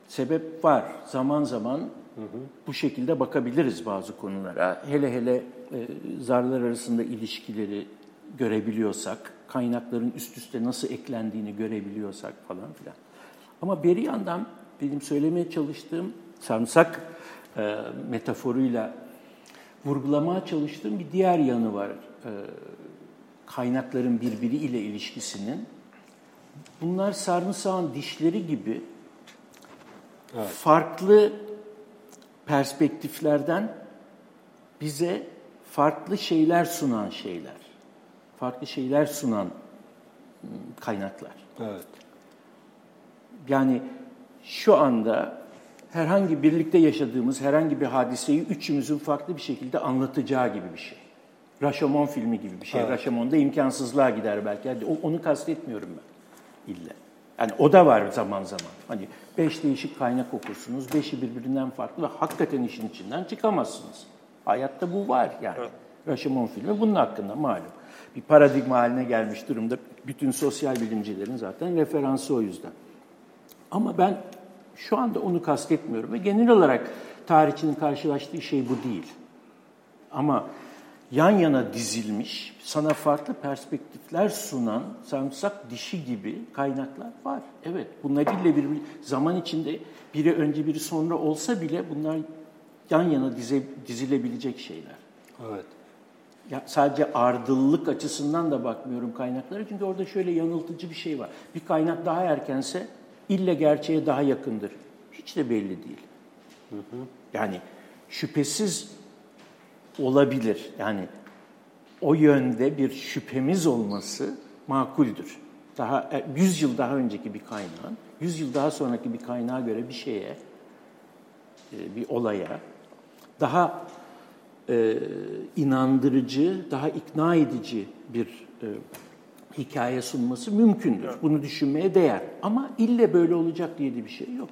sebep var. Zaman zaman hı hı. bu şekilde bakabiliriz bazı konulara. Hele hele e, zarlar arasında ilişkileri görebiliyorsak, kaynakların üst üste nasıl eklendiğini görebiliyorsak falan filan. Ama bir yandan benim söylemeye çalıştığım sarımsak e, metaforuyla vurgulamaya çalıştığım bir diğer yanı var. E, kaynakların birbiriyle ilişkisinin. Bunlar sarımsağın dişleri gibi evet. farklı perspektiflerden bize farklı şeyler sunan şeyler. Farklı şeyler sunan ıı, kaynaklar. Evet. Yani şu anda herhangi birlikte yaşadığımız herhangi bir hadiseyi üçümüzün farklı bir şekilde anlatacağı gibi bir şey. Rashomon filmi gibi bir şey. Evet. Rashomon'da imkansızlığa gider belki. Yani onu kastetmiyorum ben illa. Yani o da var zaman zaman. Hani beş değişik kaynak okursunuz, beşi birbirinden farklı ve hakikaten işin içinden çıkamazsınız. Hayatta bu var yani. Evet. Rashomon filmi bunun hakkında malum. Bir paradigma haline gelmiş durumda. Bütün sosyal bilimcilerin zaten referansı o yüzden. Ama ben şu anda onu kastetmiyorum ve genel olarak tarihçinin karşılaştığı şey bu değil. Ama yan yana dizilmiş, sana farklı perspektifler sunan sarımsak dişi gibi kaynaklar var. Evet, bunlar ille bir zaman içinde biri önce biri sonra olsa bile bunlar yan yana dize, dizilebilecek şeyler. Evet. Ya sadece ardıllık açısından da bakmıyorum kaynaklara çünkü orada şöyle yanıltıcı bir şey var. Bir kaynak daha erkense ille gerçeğe daha yakındır. Hiç de belli değil. Hı hı. Yani şüphesiz olabilir. Yani o yönde bir şüphemiz olması makuldür. Daha 100 e, yıl daha önceki bir kaynağın, 100 yıl daha sonraki bir kaynağa göre bir şeye, e, bir olaya daha e, inandırıcı, daha ikna edici bir e, hikaye sunması mümkündür. Bunu düşünmeye değer. Ama ille böyle olacak diye de bir şey yok.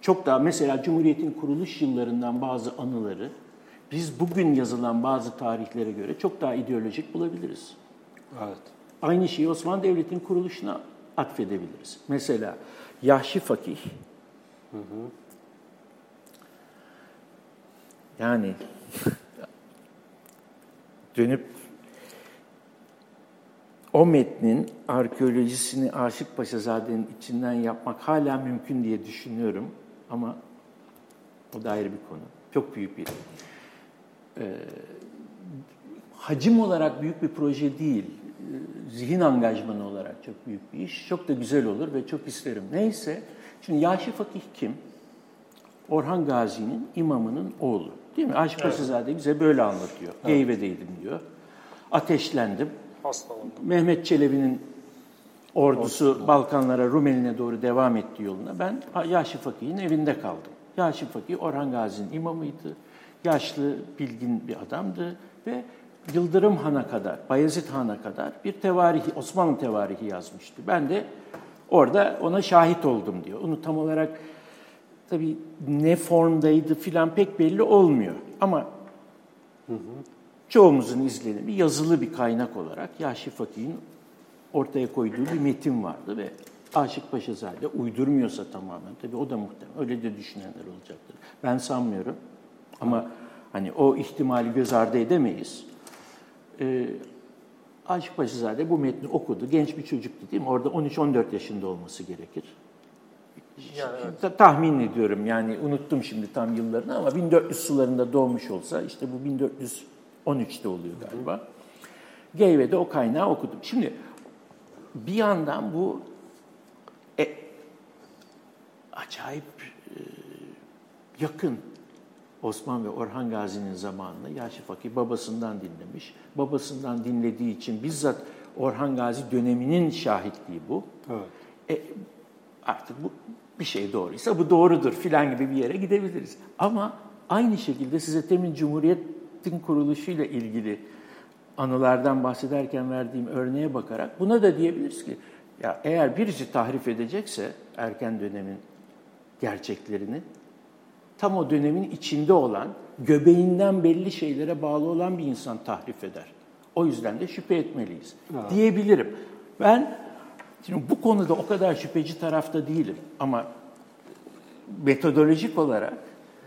Çok daha mesela Cumhuriyet'in kuruluş yıllarından bazı anıları biz bugün yazılan bazı tarihlere göre çok daha ideolojik bulabiliriz. Evet. Aynı şeyi Osmanlı Devleti'nin kuruluşuna atfedebiliriz. Mesela Yahşi Fakih, hı hı. yani dönüp o metnin arkeolojisini Aşık Paşazade'nin içinden yapmak hala mümkün diye düşünüyorum ama o da ayrı bir konu. Çok büyük bir e, hacim olarak büyük bir proje değil, zihin angajmanı olarak çok büyük bir iş. Çok da güzel olur ve çok isterim. Neyse, şimdi Yaşı Fakih kim? Orhan Gazi'nin imamının oğlu. Değil mi? Aşık evet. Paşazade bize böyle anlatıyor. Evet. Geyve'deydim diyor. Ateşlendim. Mehmet Çelebi'nin ordusu Olsun. Balkanlara, Rumeli'ne doğru devam etti yoluna. Ben Yaşı Fakih'in evinde kaldım. Yaşı Fakih Orhan Gazi'nin imamıydı yaşlı, bilgin bir adamdı ve Yıldırım Han'a kadar, Bayezid Han'a kadar bir tevarihi, Osmanlı tevarihi yazmıştı. Ben de orada ona şahit oldum diyor. Onu tam olarak tabii ne formdaydı filan pek belli olmuyor. Ama hı hı. Çoğumuzun izlenimi yazılı bir kaynak olarak Yaşı Fakih'in ortaya koyduğu bir metin vardı ve Aşık Paşazade uydurmuyorsa tamamen, tabii o da muhtemelen, öyle de düşünenler olacaktır. Ben sanmıyorum. Ama hani o ihtimali göz ardı edemeyiz. Ee, Aşık Paşazade bu metni okudu. Genç bir çocuktu değil mi? Orada 13-14 yaşında olması gerekir. Yani evet. Tahmin ediyorum yani unuttum şimdi tam yıllarını ama 1400 sularında doğmuş olsa işte bu 1413'te oluyor galiba. Geyve'de o kaynağı okudum. Şimdi bir yandan bu e, acayip e, yakın Osman ve Orhan Gazi'nin zamanında Yaşı Fakir babasından dinlemiş. Babasından dinlediği için bizzat Orhan Gazi döneminin şahitliği bu. Evet. E, artık bu bir şey doğruysa bu doğrudur filan gibi bir yere gidebiliriz. Ama aynı şekilde size temin Cumhuriyet'in kuruluşuyla ilgili anılardan bahsederken verdiğim örneğe bakarak buna da diyebiliriz ki ya eğer birisi tahrif edecekse erken dönemin gerçeklerini tam o dönemin içinde olan, göbeğinden belli şeylere bağlı olan bir insan tahrif eder. O yüzden de şüphe etmeliyiz evet. diyebilirim. Ben şimdi bu konuda o kadar şüpheci tarafta değilim ama metodolojik olarak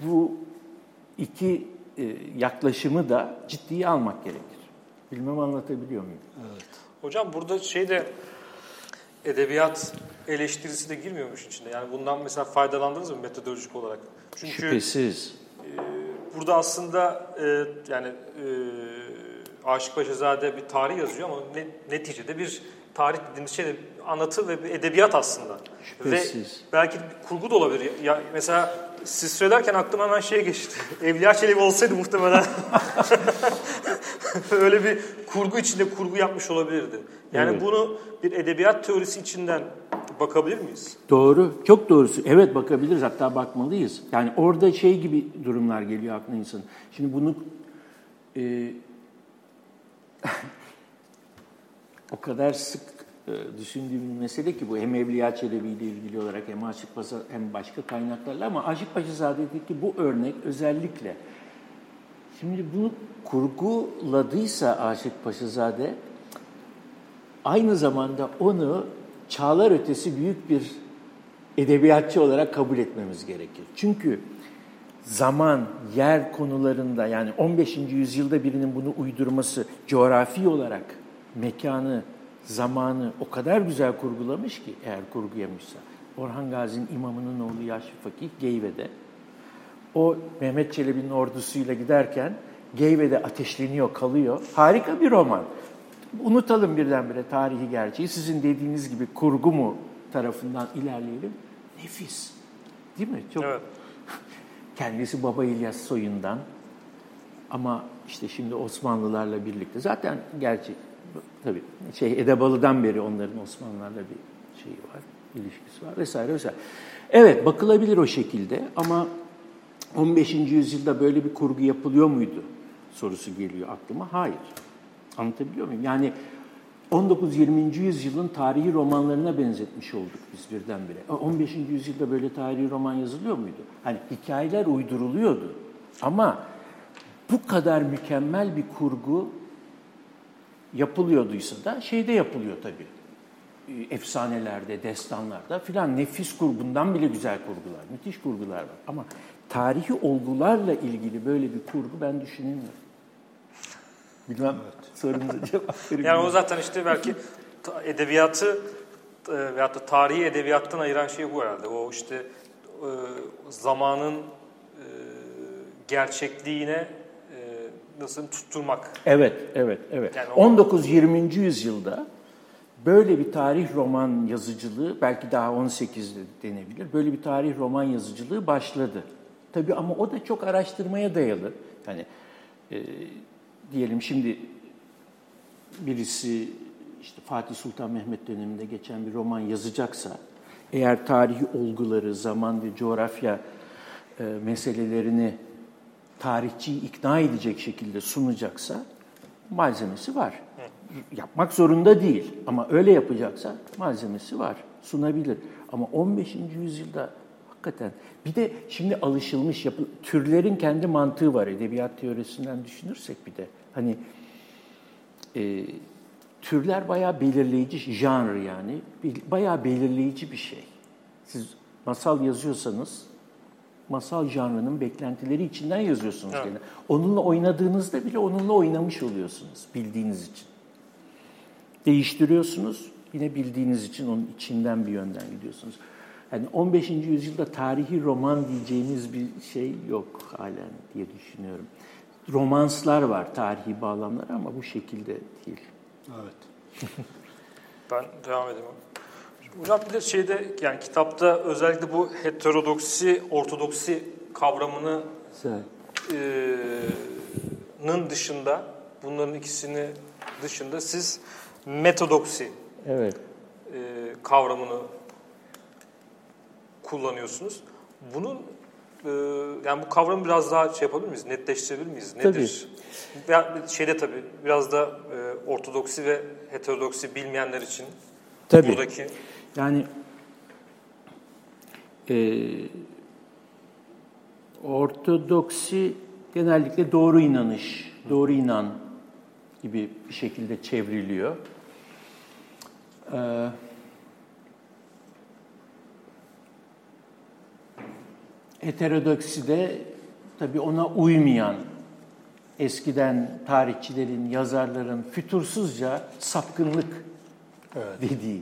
bu iki yaklaşımı da ciddiye almak gerekir. Bilmem anlatabiliyor muyum? Evet. Hocam burada şey de edebiyat eleştirisi de girmiyormuş içinde. Yani bundan mesela faydalandınız mı metodolojik olarak? Çünkü Şüphesiz. E, burada aslında e, yani e, Aşık Paşazade bir tarih yazıyor ama ne, neticede bir tarih dediğimiz şey de anlatı ve edebiyat aslında. Şüphesiz. Ve belki kurgu da olabilir. Ya, mesela siz söylerken aklıma hemen şey geçti. Evliya Çelebi olsaydı muhtemelen öyle bir kurgu içinde kurgu yapmış olabilirdi. Yani evet. bunu bir edebiyat teorisi içinden bakabilir miyiz? Doğru, çok doğrusu. Evet bakabiliriz, hatta bakmalıyız. Yani orada şey gibi durumlar geliyor aklına insan. Şimdi bunu e, o kadar sık e, düşündüğüm bir mesele ki bu hem Evliya Çelebi ile ilgili olarak hem Aşık Paşa hem başka kaynaklarla ama Aşık Paşazade'deki bu örnek özellikle şimdi bunu kurguladıysa Aşık Paşazade aynı zamanda onu çağlar ötesi büyük bir edebiyatçı olarak kabul etmemiz gerekir. Çünkü zaman, yer konularında yani 15. yüzyılda birinin bunu uydurması coğrafi olarak mekanı, zamanı o kadar güzel kurgulamış ki eğer kurguyamışsa. Orhan Gazi'nin imamının oğlu Yaşlı Fakih Geyve'de. O Mehmet Çelebi'nin ordusuyla giderken Geyve'de ateşleniyor, kalıyor. Harika bir roman. Unutalım birdenbire tarihi gerçeği. Sizin dediğiniz gibi kurgu mu tarafından ilerleyelim. Nefis. Değil mi? Çok evet. Kendisi Baba İlyas soyundan ama işte şimdi Osmanlılarla birlikte zaten gerçi tabii şey Edebalı'dan beri onların Osmanlılarla bir şeyi var, ilişkisi var vesaire vesaire. Evet bakılabilir o şekilde ama 15. yüzyılda böyle bir kurgu yapılıyor muydu sorusu geliyor aklıma. Hayır. Anlatabiliyor muyum? Yani 19-20. yüzyılın tarihi romanlarına benzetmiş olduk biz birdenbire. 15. yüzyılda böyle tarihi roman yazılıyor muydu? Hani hikayeler uyduruluyordu. Ama bu kadar mükemmel bir kurgu yapılıyorduysa da şeyde yapılıyor tabii. Ee, efsanelerde, destanlarda filan nefis kurgundan bile güzel kurgular, müthiş kurgular var. Ama tarihi olgularla ilgili böyle bir kurgu ben düşünemiyorum. Bilmem evet. sorunuza cevap vereyim. Yani o zaten işte belki edebiyatı e, veyahut da tarihi edebiyattan ayıran şey bu herhalde. O işte e, zamanın e, gerçekliğine nasıl tutturmak. Evet, evet, evet. Yani 19-20. yüzyılda böyle bir tarih roman yazıcılığı, belki daha 18'de denebilir, böyle bir tarih roman yazıcılığı başladı. Tabii ama o da çok araştırmaya dayalı. Yani e, diyelim şimdi birisi işte Fatih Sultan Mehmet döneminde geçen bir roman yazacaksa, eğer tarihi olguları, zaman ve coğrafya e, meselelerini tarihçiyi ikna edecek şekilde sunacaksa malzemesi var. Yapmak zorunda değil ama öyle yapacaksa malzemesi var, sunabilir. Ama 15. yüzyılda hakikaten bir de şimdi alışılmış yapı, türlerin kendi mantığı var edebiyat teorisinden düşünürsek bir de. Hani e, türler bayağı belirleyici, janr yani, bayağı belirleyici bir şey. Siz masal yazıyorsanız masal janrının beklentileri içinden yazıyorsunuz evet. gene. Onunla oynadığınızda bile onunla oynamış oluyorsunuz bildiğiniz için. Değiştiriyorsunuz, yine bildiğiniz için onun içinden bir yönden gidiyorsunuz. Yani 15. yüzyılda tarihi roman diyeceğimiz bir şey yok halen diye düşünüyorum. Romanslar var, tarihi bağlamlar ama bu şekilde değil. Evet. ben devam edeyim. Hocam bir de şeyde yani kitapta özellikle bu heterodoksi, ortodoksi kavramını e, dışında, bunların ikisini dışında siz metodoksi evet. e, kavramını kullanıyorsunuz. Bunun e, yani bu kavramı biraz daha şey yapabilir miyiz? Netleştirebilir miyiz? Nedir? Tabii. Ya şeyde tabii biraz da e, ortodoksi ve heterodoksi bilmeyenler için tabii. buradaki yani e, ortodoksi genellikle doğru inanış, doğru inan gibi bir şekilde çevriliyor. Ee, heterodoksi de tabii ona uymayan eskiden tarihçilerin, yazarların fütursuzca sapkınlık evet. dediği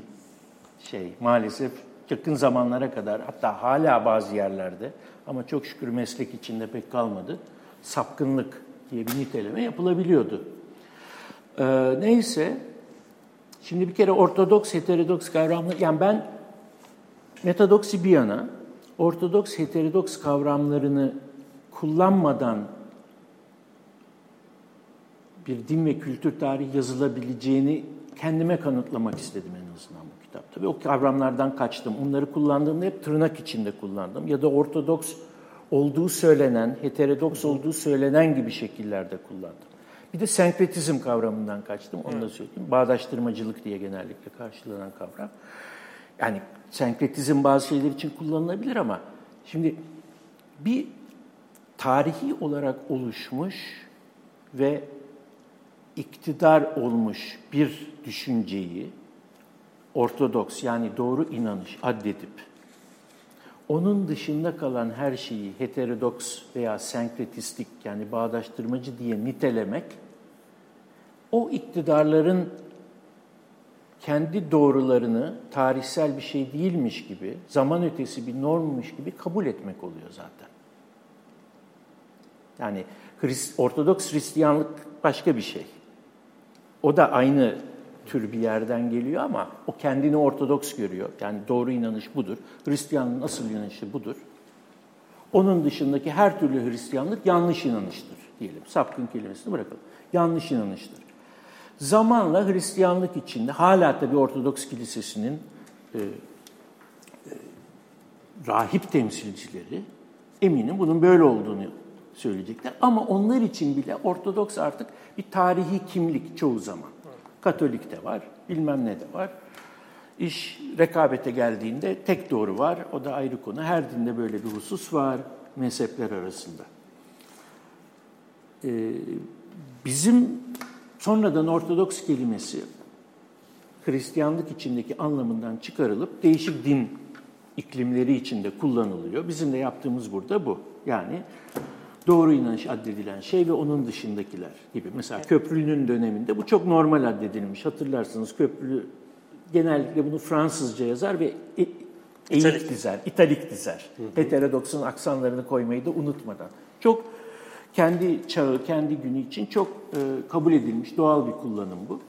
şey maalesef yakın zamanlara kadar hatta hala bazı yerlerde ama çok şükür meslek içinde pek kalmadı. Sapkınlık diye bir niteleme yapılabiliyordu. Ee, neyse, şimdi bir kere ortodoks, heterodoks kavramları, yani ben metadoksi bir yana, ortodoks, heterodoks kavramlarını kullanmadan bir din ve kültür tarihi yazılabileceğini kendime kanıtlamak istedim en azından bu kitap. Tabii o kavramlardan kaçtım. Onları kullandığımda hep tırnak içinde kullandım. Ya da ortodoks olduğu söylenen, heterodoks olduğu söylenen gibi şekillerde kullandım. Bir de senkretizm kavramından kaçtım, onu da söyleyeyim. Bağdaştırmacılık diye genellikle karşılanan kavram. Yani senkretizm bazı şeyler için kullanılabilir ama şimdi bir tarihi olarak oluşmuş ve iktidar olmuş bir düşünceyi ortodoks yani doğru inanış addedip onun dışında kalan her şeyi heterodoks veya senkretistik yani bağdaştırmacı diye nitelemek o iktidarların kendi doğrularını tarihsel bir şey değilmiş gibi, zaman ötesi bir normmuş gibi kabul etmek oluyor zaten. Yani Ortodoks Hristiyanlık başka bir şey. O da aynı tür bir yerden geliyor ama o kendini Ortodoks görüyor. Yani doğru inanış budur. Hristiyanlığın asıl inanışı budur. Onun dışındaki her türlü Hristiyanlık yanlış inanıştır diyelim. Sapkın kelimesini bırakalım. Yanlış inanıştır. Zamanla Hristiyanlık içinde hala tabi Ortodoks Kilisesi'nin e, e, rahip temsilcileri eminim bunun böyle olduğunu söyleyecekler. Ama onlar için bile Ortodoks artık bir tarihi kimlik çoğu zaman. Katolik de var, bilmem ne de var. İş rekabete geldiğinde tek doğru var, o da ayrı konu. Her dinde böyle bir husus var mezhepler arasında. Ee, bizim sonradan Ortodoks kelimesi Hristiyanlık içindeki anlamından çıkarılıp değişik din iklimleri içinde kullanılıyor. Bizim de yaptığımız burada bu. Yani doğru inanış addedilen şey ve onun dışındakiler gibi. Mesela Köprülü'nün döneminde bu çok normal addedilmiş. Hatırlarsınız Köprülü genellikle bunu Fransızca yazar ve e, eğik italik. dizer, italik dizer. Hı hı. Heterodoksun aksanlarını koymayı da unutmadan. Çok kendi çağı, kendi günü için çok e, kabul edilmiş doğal bir kullanım bu.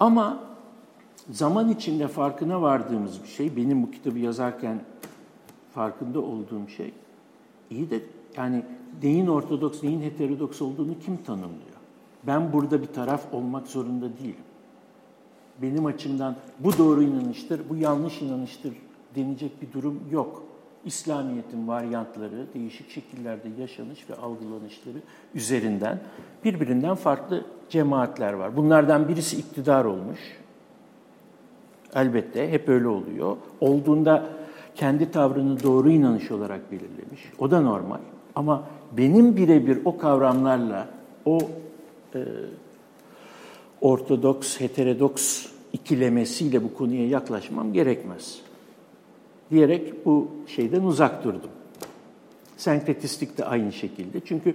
Ama zaman içinde farkına vardığımız bir şey, benim bu kitabı yazarken farkında olduğum şey, iyi de yani neyin ortodoks, neyin heterodoks olduğunu kim tanımlıyor? Ben burada bir taraf olmak zorunda değilim. Benim açımdan bu doğru inanıştır, bu yanlış inanıştır denecek bir durum yok. İslamiyet'in varyantları, değişik şekillerde yaşanış ve algılanışları üzerinden birbirinden farklı cemaatler var. Bunlardan birisi iktidar olmuş. Elbette hep öyle oluyor. Olduğunda kendi tavrını doğru inanış olarak belirlemiş. O da normal. Ama benim birebir o kavramlarla, o e, ortodoks, heterodoks ikilemesiyle bu konuya yaklaşmam gerekmez. Diyerek bu şeyden uzak durdum. Senkretistik de aynı şekilde. Çünkü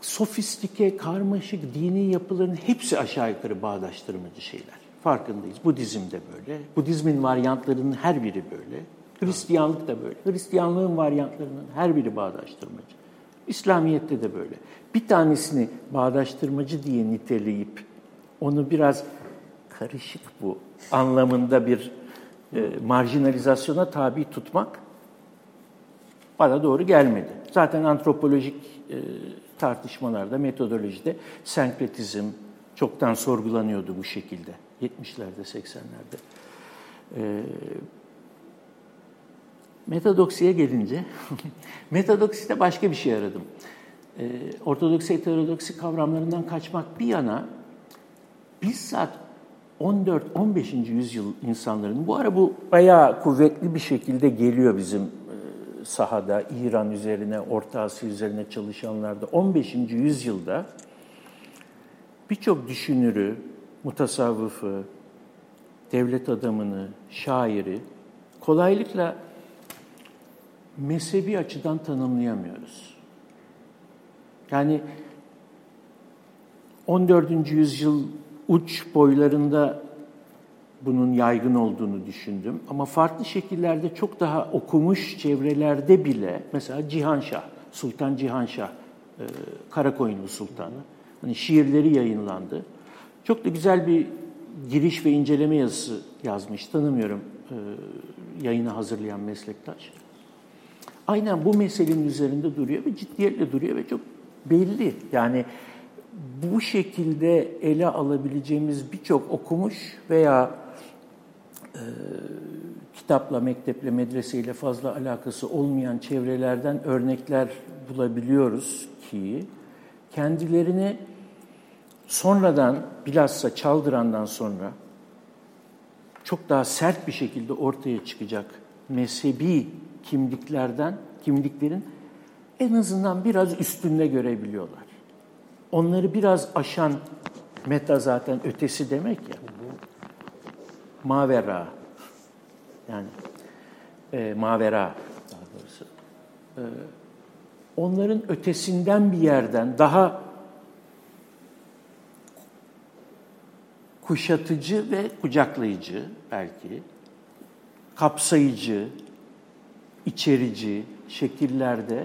sofistike, karmaşık dini yapıların hepsi aşağı yukarı bağdaştırmacı şeyler. Farkındayız. Budizm de böyle. Budizmin varyantlarının her biri böyle. Hristiyanlık da böyle. Hristiyanlığın varyantlarının her biri bağdaştırmacı. İslamiyet'te de böyle. Bir tanesini bağdaştırmacı diye niteleyip onu biraz karışık bu anlamında bir e, marjinalizasyona tabi tutmak bana doğru gelmedi. Zaten antropolojik e, tartışmalarda, metodolojide senkretizm çoktan sorgulanıyordu bu şekilde. 70'lerde, 80'lerde. E, metadoksiye gelince, metadokside başka bir şey aradım. E, ortodoksi, heterodoksi kavramlarından kaçmak bir yana, bizzat 14-15. yüzyıl insanların, bu ara bu bayağı kuvvetli bir şekilde geliyor bizim sahada, İran üzerine, Orta Asya üzerine çalışanlarda 15. yüzyılda birçok düşünürü, mutasavvıfı, devlet adamını, şairi kolaylıkla mezhebi açıdan tanımlayamıyoruz. Yani 14. yüzyıl uç boylarında bunun yaygın olduğunu düşündüm. Ama farklı şekillerde çok daha okumuş çevrelerde bile mesela Cihanşah, Sultan Cihanşah, e, Karakoyunlu Sultanı. Hani şiirleri yayınlandı. Çok da güzel bir giriş ve inceleme yazısı yazmış. Tanımıyorum e, yayını hazırlayan meslektaş. Aynen bu meselenin üzerinde duruyor ve ciddiyetle duruyor ve çok belli. Yani bu şekilde ele alabileceğimiz birçok okumuş veya e, kitapla, mekteple, medreseyle fazla alakası olmayan çevrelerden örnekler bulabiliyoruz ki kendilerini sonradan bilhassa Çaldıran'dan sonra çok daha sert bir şekilde ortaya çıkacak mezhebi kimliklerden, kimliklerin en azından biraz üstünde görebiliyorlar. Onları biraz aşan meta zaten ötesi demek ya. Mavera. Yani e, mavera. Daha doğrusu. E, onların ötesinden bir yerden daha kuşatıcı ve kucaklayıcı belki kapsayıcı içerici şekillerde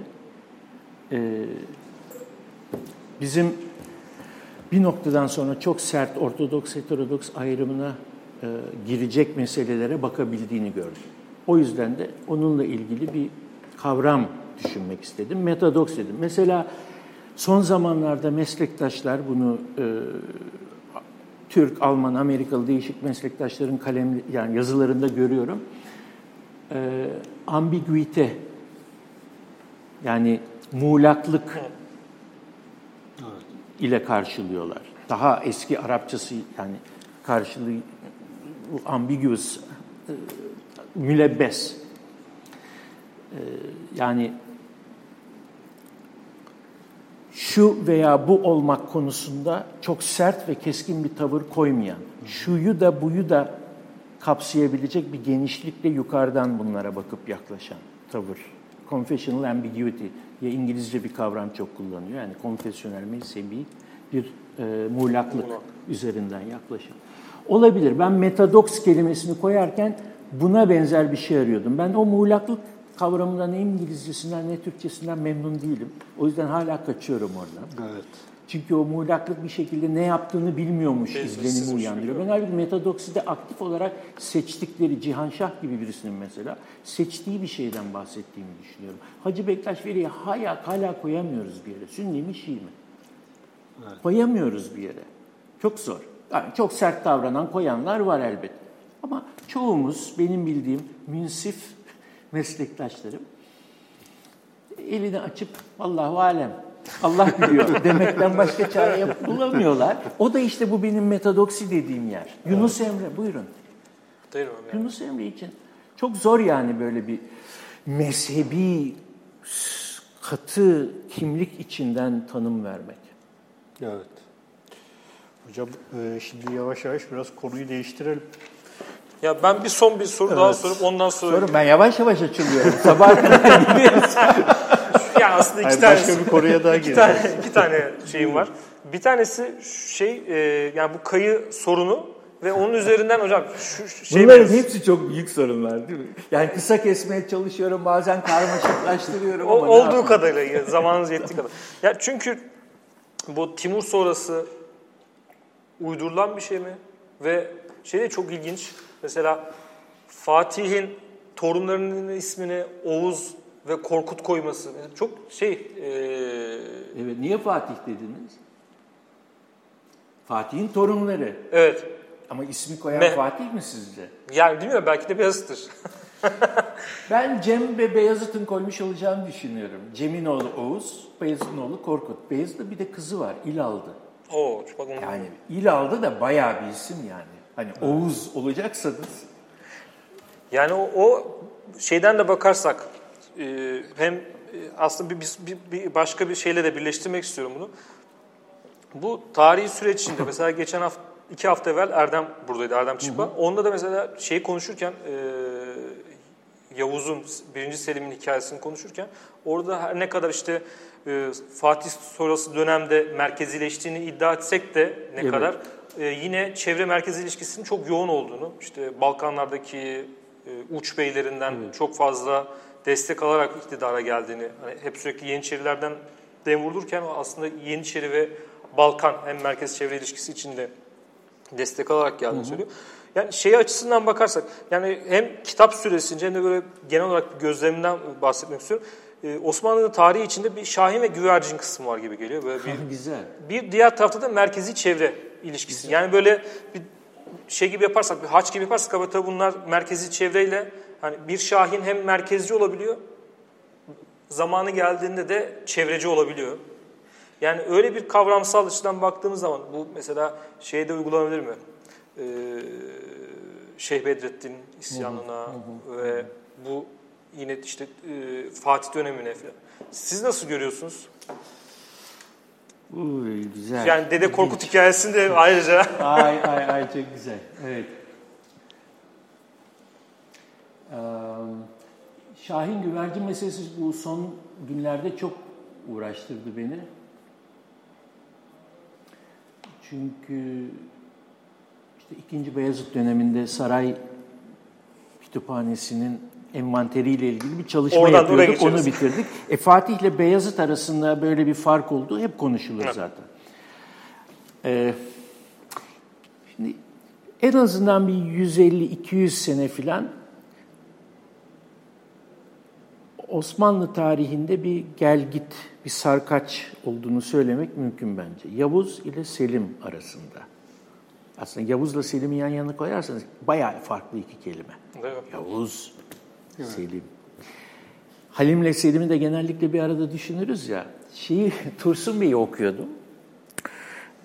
e, bizim bir noktadan sonra çok sert ortodoks heterodoks ayrımına e, girecek meselelere bakabildiğini gördüm. O yüzden de onunla ilgili bir kavram düşünmek istedim. Metadoks dedim. Mesela son zamanlarda meslektaşlar bunu e, Türk, Alman, Amerikalı değişik meslektaşların kalem yani yazılarında görüyorum. E, ambiguite yani muğlaklık ile karşılıyorlar. Daha eski Arapçası yani karşılığı ambiguous, e, mülebbes. E, yani şu veya bu olmak konusunda çok sert ve keskin bir tavır koymayan, şuyu da buyu da kapsayabilecek bir genişlikle yukarıdan bunlara bakıp yaklaşan tavır. Confessional ambiguity ya İngilizce bir kavram çok kullanıyor. Yani konfesyonel mezhebi bir e, muğlaklık üzerinden yaklaşım. Olabilir. Ben metadoks kelimesini koyarken buna benzer bir şey arıyordum. Ben o muğlaklık kavramından ne İngilizcesinden ne Türkçesinden memnun değilim. O yüzden hala kaçıyorum oradan. Evet. Çünkü o muğlaklık bir şekilde ne yaptığını bilmiyormuş izlenimi uyandırıyor. Ben halbuki metadokside aktif olarak seçtikleri Cihanşah gibi birisinin mesela seçtiği bir şeyden bahsettiğimi düşünüyorum. Hacı Bektaş Veli'yi hala, hala koyamıyoruz bir yere. Sünni mi Şii mi? Evet. Koyamıyoruz bir yere. Çok zor. Yani çok sert davranan koyanlar var elbet. Ama çoğumuz benim bildiğim münsif meslektaşlarım elini açıp Allahu alem Allah biliyor demekten başka çare bulamıyorlar. O da işte bu benim metadoksi dediğim yer. Yunus Emre buyurun. Buyurun yani. Yunus Emre için çok zor yani böyle bir mezhebi katı kimlik içinden tanım vermek. Evet. Hocam e, şimdi yavaş yavaş biraz konuyu değiştirelim. Ya ben bir son bir soru evet. daha sorup ondan sonra... Sorun ben yavaş yavaş açılıyorum. Sabah kadar gidiyoruz. Yani aslında iki tane... Başka bir konuya daha iki tane, iki tane şeyim var. Bir tanesi şey, e, yani bu kayı sorunu ve onun üzerinden hocam şu şey... Bunların biraz... hepsi çok büyük sorunlar değil mi? Yani kısa kesmeye çalışıyorum, bazen karmaşıklaştırıyorum o, ama... Olduğu kadarıyla, zamanınız yettiği kadar. Ya çünkü bu Timur sonrası uydurulan bir şey mi? Ve şey de çok ilginç. Mesela Fatih'in torunlarının ismini Oğuz ve Korkut koyması. Çok şey... E... Evet, niye Fatih dediniz? Fatih'in torunları. Evet. Ama ismi koyan Me- Fatih mi sizce? Yani bilmiyorum belki de Beyazıt'tır. ben Cem ve Beyazıt'ın koymuş olacağını düşünüyorum. Cem'in oğlu Oğuz, Beyazıt'ın oğlu Korkut. Beyazıt'ta bir de kızı var, İlaldı. Oo, bak Yani İlaldı da bayağı bir isim yani. Hani Oğuz olacaksanız. Yani o, o şeyden de bakarsak e, hem e, aslında bir, bir, bir başka bir şeyle de birleştirmek istiyorum bunu. Bu tarihi süreç içinde mesela geçen hafta iki hafta evvel Erdem buradaydı, Erdem Çıpa. Hı hı. Onda da mesela şeyi konuşurken e, Yavuz'un, birinci Selim'in hikayesini konuşurken orada her ne kadar işte e, Fatih sonrası dönemde merkezileştiğini iddia etsek de ne evet. kadar e, yine çevre merkezi ilişkisinin çok yoğun olduğunu, işte Balkanlardaki e, uç beylerinden evet. çok fazla destek alarak iktidara geldiğini, hani hep sürekli Yeniçerilerden dem vururken aslında Yeniçeri ve Balkan hem merkez çevre ilişkisi içinde destek alarak geldiğini hı hı. söylüyor. Yani şey açısından bakarsak yani hem kitap süresince hem de böyle genel olarak bir gözlemimden bahsetmek istiyorum. Ee, Osmanlı'nın tarihi içinde bir Şahin ve Güvercin kısmı var gibi geliyor. Böyle bir, Güzel. Bir diğer tarafta da merkezi çevre ilişkisi. Güzel. Yani böyle bir şey gibi yaparsak, bir haç gibi yaparsak ama tabii bunlar merkezi çevreyle hani bir Şahin hem merkezci olabiliyor, zamanı geldiğinde de çevreci olabiliyor. Yani öyle bir kavramsal açıdan baktığımız zaman bu mesela şeyde uygulanabilir mi? Ee, Şeyh Bedrettin isyanına hı hı, hı. ve bu yine işte e, Fatih dönemine falan. Siz nasıl görüyorsunuz? Uy, güzel. Yani Dede Korkut hikayesini de ayrıca. ay ay ay çok güzel. Evet. Şahin güvercin meselesi bu son günlerde çok uğraştırdı beni. Çünkü işte ikinci Beyazıt döneminde saray kütüphanesinin envanteriyle ilgili bir çalışma Oradan yapıyorduk. Onu bitirdik. E, Fatih ile Beyazıt arasında böyle bir fark oldu. Hep konuşulur evet. zaten. Ee, şimdi en azından bir 150-200 sene filan Osmanlı tarihinde bir gel git, bir sarkaç olduğunu söylemek mümkün bence. Yavuz ile Selim arasında. Aslında Yavuz'la Selim'i yan yana koyarsanız bayağı farklı iki kelime. Evet. Yavuz, evet. Selim. Halim'le Selim'i de genellikle bir arada düşünürüz ya. Şeyi Tursun Bey'i okuyordum.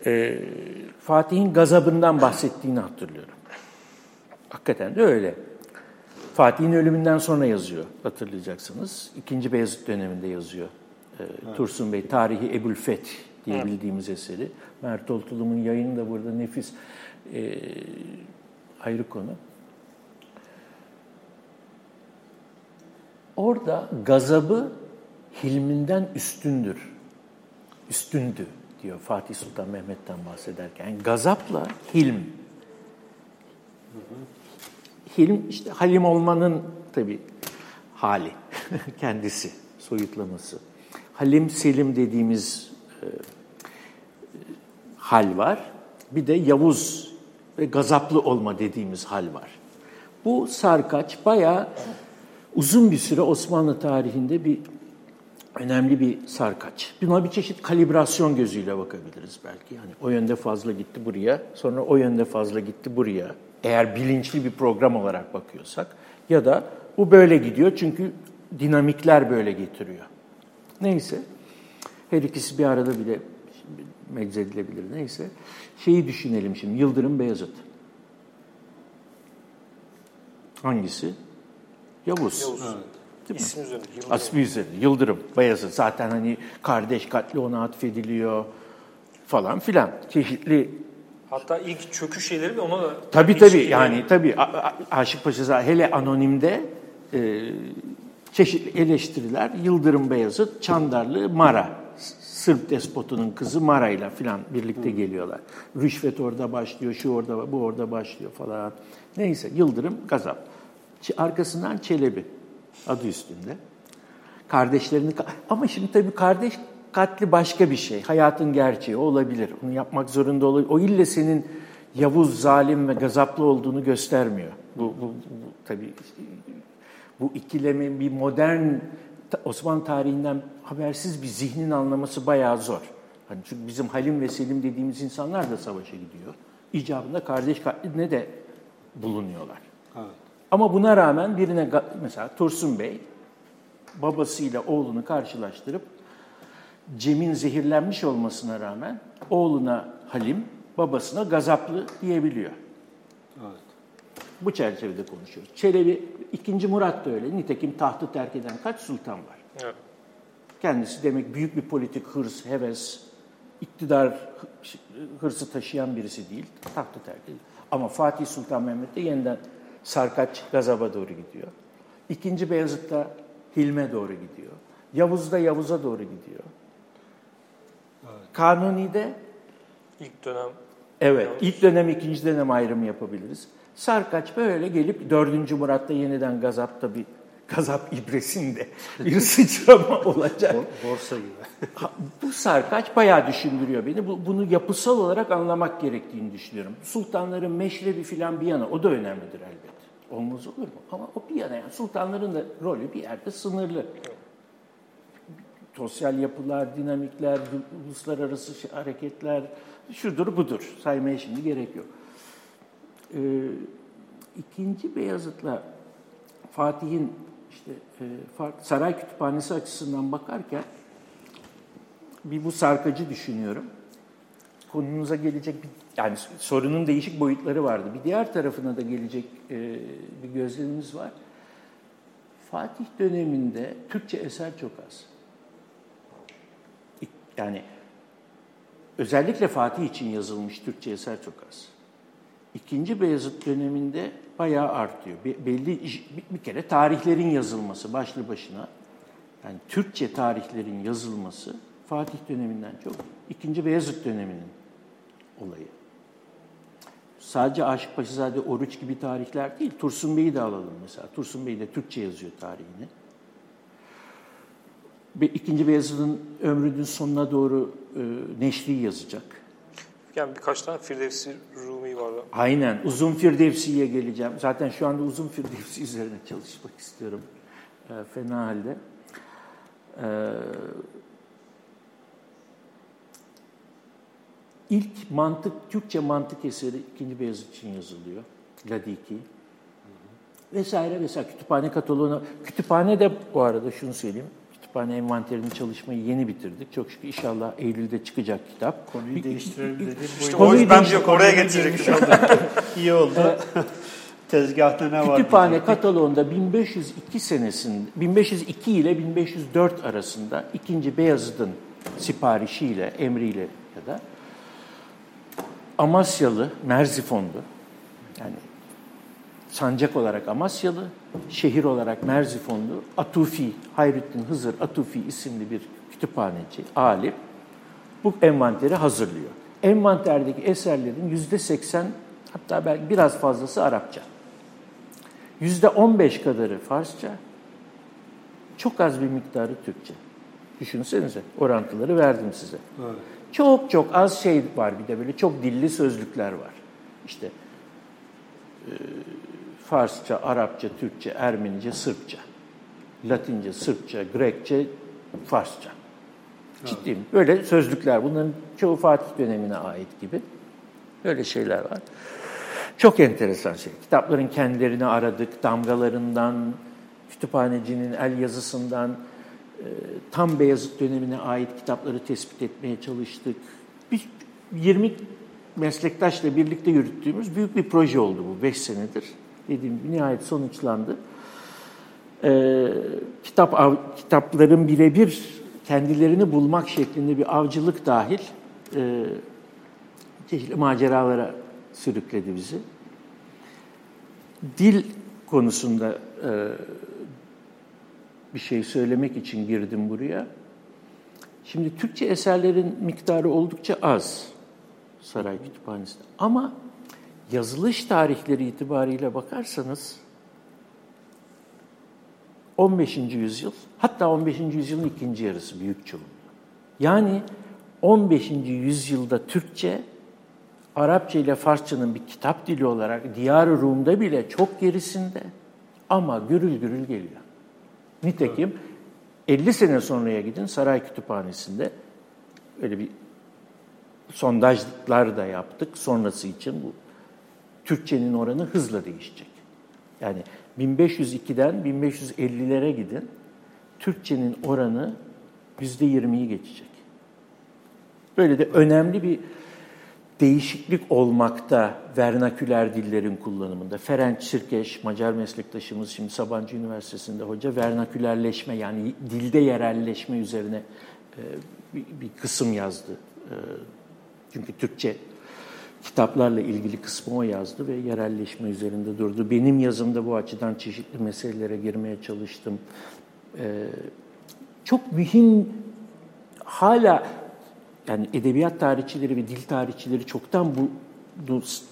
Ee, Fatih'in gazabından bahsettiğini hatırlıyorum. Hakikaten de öyle. Fatih'in ölümünden sonra yazıyor hatırlayacaksınız. İkinci Beyazıt döneminde yazıyor. Ee, evet. Tursun Bey Tarihi Ebul Feth diye evet. bildiğimiz eseri. Mert Oltulum'un yayını da burada nefis e, ayrı konu. Orada gazabı hilminden üstündür. Üstündü diyor Fatih Sultan Mehmet'ten bahsederken. Yani gazapla hilm. Hilm işte halim olmanın tabi hali kendisi, soyutlaması. Halim Selim dediğimiz e, hal var. Bir de Yavuz ve gazaplı olma dediğimiz hal var. Bu sarkaç bayağı uzun bir süre Osmanlı tarihinde bir önemli bir sarkaç. Buna bir çeşit kalibrasyon gözüyle bakabiliriz belki. Yani o yönde fazla gitti buraya, sonra o yönde fazla gitti buraya. Eğer bilinçli bir program olarak bakıyorsak ya da bu böyle gidiyor çünkü dinamikler böyle getiriyor. Neyse. Her ikisi bir arada bile meczedilebilir. Neyse. Şeyi düşünelim şimdi. Yıldırım Beyazıt. Hangisi? Yavuz. Yavuz. Evet. İsmi üzerinde. Yıldırım. Asmi üzerinde. Yıldırım. Beyazıt. Zaten hani kardeş katli ona atfediliyor falan filan. Çeşitli Hatta ilk çöküş şeyleri de ona da... Tabii tabii şey yani tabii Aşık Paşa hele anonimde e, çeşitli eleştiriler Yıldırım Beyazıt, Çandarlı, Mara. Sırp despotunun kızı Mara ile falan birlikte geliyorlar. Rüşvet orada başlıyor, şu orada, bu orada başlıyor falan. Neyse Yıldırım Gazap. Arkasından Çelebi adı üstünde. Kardeşlerini ama şimdi tabii kardeş katli başka bir şey. Hayatın gerçeği olabilir. Onu yapmak zorunda olabilir. O ille senin Yavuz, zalim ve gazaplı olduğunu göstermiyor. Bu, bu, bu tabii bu ikilemin bir modern Osmanlı tarihinden habersiz bir zihnin anlaması bayağı zor. Hani çünkü bizim Halim ve Selim dediğimiz insanlar da savaşa gidiyor. İcabında kardeş katline de bulunuyorlar. Evet. Ama buna rağmen birine mesela Tursun Bey babasıyla oğlunu karşılaştırıp Cem'in zehirlenmiş olmasına rağmen oğluna Halim, babasına Gazaplı diyebiliyor. Evet. Bu çerçevede konuşuyoruz. Çelebi, ikinci Murat da öyle. Nitekim tahtı terk eden kaç sultan var? Evet. Kendisi demek büyük bir politik hırs, heves, iktidar hırsı taşıyan birisi değil. Tahtı terk ediyor. Ama Fatih Sultan Mehmet de yeniden Sarkaç, Gazap'a doğru gidiyor. İkinci Beyazıt da Hilme doğru gidiyor. Yavuz da Yavuz'a doğru gidiyor. Kanuni'de ilk dönem Evet, ilk dönem, ikinci dönem ayrımı yapabiliriz. Sarkaç böyle gelip 4. Murat'ta yeniden Gazap'ta bir Gazap ibresinde bir sıçrama olacak. Borsa gibi. bu sarkaç bayağı düşündürüyor beni. Bunu yapısal olarak anlamak gerektiğini düşünüyorum. Sultanların meşrebi filan bir yana, o da önemlidir elbet. Olmaz olur mu? Ama o bir yana yani sultanların da rolü bir yerde sınırlı. Sosyal yapılar, dinamikler, uluslararası hareketler, şudur budur. Saymaya şimdi gerek yok. Ee, ikinci Beyazıt'la Fatih'in işte e, saray kütüphanesi açısından bakarken bir bu sarkacı düşünüyorum. Konunuza gelecek bir yani sorunun değişik boyutları vardı. Bir diğer tarafına da gelecek e, bir gözlemimiz var. Fatih döneminde Türkçe eser çok az. Yani özellikle Fatih için yazılmış Türkçe eser çok az. İkinci Beyazıt döneminde bayağı artıyor. Belli bir kere tarihlerin yazılması başlı başına yani Türkçe tarihlerin yazılması Fatih döneminden çok ikinci Beyazıt döneminin olayı. Sadece Aşık Paşazade, Oruç gibi tarihler değil. Tursun Bey'i de alalım mesela. Tursun Bey de Türkçe yazıyor tarihini. İkinci Beyazıt'ın ömrünün sonuna doğru e, Neşri yazacak. Yani birkaç tane Firdevsi Rumi var. Aynen. Uzun Firdevsi'ye geleceğim. Zaten şu anda uzun Firdevsi üzerine çalışmak istiyorum. E, fena halde. E, ilk mantık, Türkçe mantık eseri 2. Beyazıt için yazılıyor. Ladiki. Vesaire vesaire. Kütüphane kataloğuna. Kütüphane de bu arada şunu söyleyeyim. Kütüphane envanterini çalışmayı yeni bitirdik. Çok şükür inşallah Eylül'de çıkacak kitap. Konuyu değiştirelim dedik. İşte o ben diyor oraya getirecek. İyi oldu. Tezgahta ne var? Kütüphane kataloğunda 1502 senesinde 1502 ile 1504 arasında 2. Beyazıt'ın siparişiyle, emriyle ya da Amasyalı, Merzifonlu, sancak olarak Amasyalı, şehir olarak Merzifonlu, Atufi, Hayrettin Hızır Atufi isimli bir kütüphaneci, alim bu envanteri hazırlıyor. Envanterdeki eserlerin yüzde seksen hatta belki biraz fazlası Arapça. Yüzde on beş kadarı Farsça, çok az bir miktarı Türkçe. Düşünsenize, orantıları verdim size. Evet. Çok çok az şey var bir de böyle çok dilli sözlükler var. İşte e, Farsça, Arapça, Türkçe, Ermenice, Sırpça. Latince, Sırpça, Grekçe, Farsça. Ciddiyim. Böyle sözlükler. Bunların çoğu Fatih dönemine ait gibi. Böyle şeyler var. Çok enteresan şey. Kitapların kendilerini aradık. Damgalarından, kütüphanecinin el yazısından, e, tam Beyazıt dönemine ait kitapları tespit etmeye çalıştık. Bir 20 meslektaşla birlikte yürüttüğümüz büyük bir proje oldu bu 5 senedir. Dediğim gibi nihayet sonuçlandı. Ee, kitap av, kitapların birebir kendilerini bulmak şeklinde bir avcılık dahil e, çeşitli maceralara sürükledi bizi. Dil konusunda e, bir şey söylemek için girdim buraya. Şimdi Türkçe eserlerin miktarı oldukça az saray kütüphanesinde. Ama yazılış tarihleri itibariyle bakarsanız 15. yüzyıl, hatta 15. yüzyılın ikinci yarısı büyük çoğunluğu. Yani 15. yüzyılda Türkçe, Arapça ile Farsçanın bir kitap dili olarak Diyar-ı Rum'da bile çok gerisinde ama gürül gürül geliyor. Nitekim 50 sene sonraya gidin Saray Kütüphanesi'nde öyle bir sondajlar da yaptık sonrası için bu Türkçenin oranı hızla değişecek. Yani 1502'den 1550'lere gidin. Türkçenin oranı %20'yi geçecek. Böyle de önemli bir değişiklik olmakta vernaküler dillerin kullanımında. Ferenc Sirkeş, Macar meslektaşımız şimdi Sabancı Üniversitesi'nde hoca vernakülerleşme yani dilde yerelleşme üzerine e, bir, bir kısım yazdı. E, çünkü Türkçe kitaplarla ilgili kısmı o yazdı ve yerelleşme üzerinde durdu. Benim yazımda bu açıdan çeşitli meselelere girmeye çalıştım. E, çok mühim hala yani edebiyat tarihçileri ve dil tarihçileri çoktan bu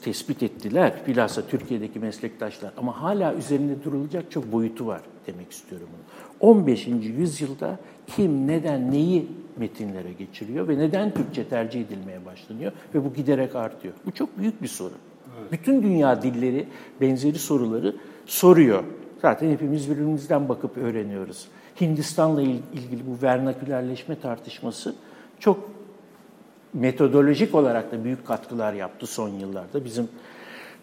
tespit ettiler. Bilhassa Türkiye'deki meslektaşlar. Ama hala üzerinde durulacak çok boyutu var demek istiyorum bunu. 15. yüzyılda kim, neden, neyi metinlere geçiriyor ve neden Türkçe tercih edilmeye başlanıyor ve bu giderek artıyor. Bu çok büyük bir soru. Evet. Bütün dünya dilleri benzeri soruları soruyor. Zaten hepimiz birbirimizden bakıp öğreniyoruz. Hindistan'la ilgili bu vernakülerleşme tartışması çok metodolojik olarak da büyük katkılar yaptı son yıllarda. Bizim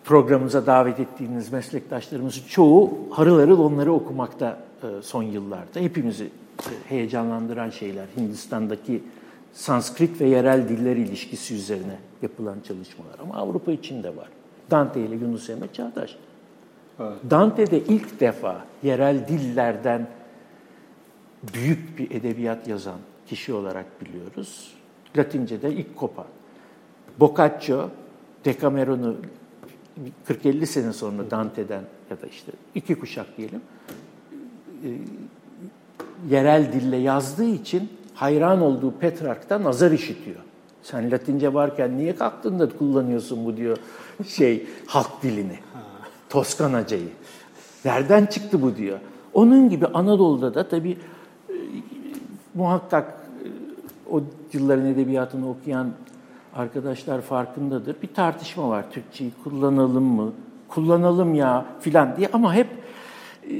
programımıza davet ettiğiniz meslektaşlarımızın çoğu harıl harıl onları okumakta e, son yıllarda. Hepimizi e, heyecanlandıran şeyler. Hindistan'daki Sanskrit ve yerel diller ilişkisi üzerine yapılan çalışmalar. Ama Avrupa için de var. Dante ile Yunus Emre çağdaş. Evet. Dante de ilk defa yerel dillerden büyük bir edebiyat yazan kişi olarak biliyoruz. Latince'de ilk kopan. Boccaccio, Decameron'u 40-50 sene sonra Dante'den ya da işte iki kuşak diyelim e, yerel dille yazdığı için hayran olduğu Petrark'tan nazar işitiyor. Sen Latince varken niye kalktın da kullanıyorsun bu diyor şey halk dilini. Toskanacayı. Nereden çıktı bu diyor. Onun gibi Anadolu'da da tabii e, muhakkak o yılların edebiyatını okuyan arkadaşlar farkındadır. Bir tartışma var Türkçeyi kullanalım mı? Kullanalım ya filan diye ama hep e,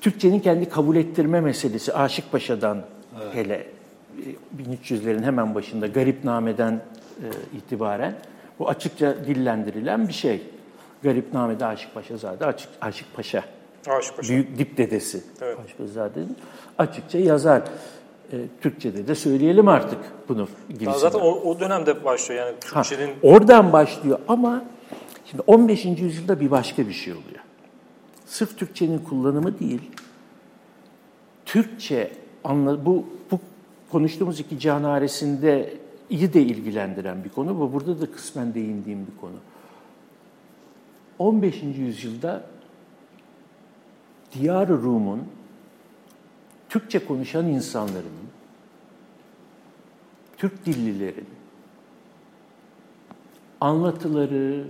Türkçenin kendi kabul ettirme meselesi Aşık Paşa'dan evet. hele e, 1300'lerin hemen başında Garipname'den e, itibaren bu açıkça dillendirilen bir şey. Garipname'de Aşık Paşa zaten Aşık, Aşık Paşa. Aşık Paşa. Büyük dip dedesi. Evet. Aşık Paşazade'nin açıkça yazar e, Türkçe'de de söyleyelim artık bunu. Ya zaten o, o dönemde başlıyor yani Türkçenin... Ha, oradan başlıyor ama şimdi 15. yüzyılda bir başka bir şey oluyor. Sırf Türkçenin kullanımı değil, Türkçe anla, bu, bu konuştuğumuz iki canaresinde iyi de ilgilendiren bir konu ve burada da kısmen değindiğim bir konu. 15. yüzyılda Diyar-ı Rum'un Türkçe konuşan insanların, Türk dillilerin anlatıları,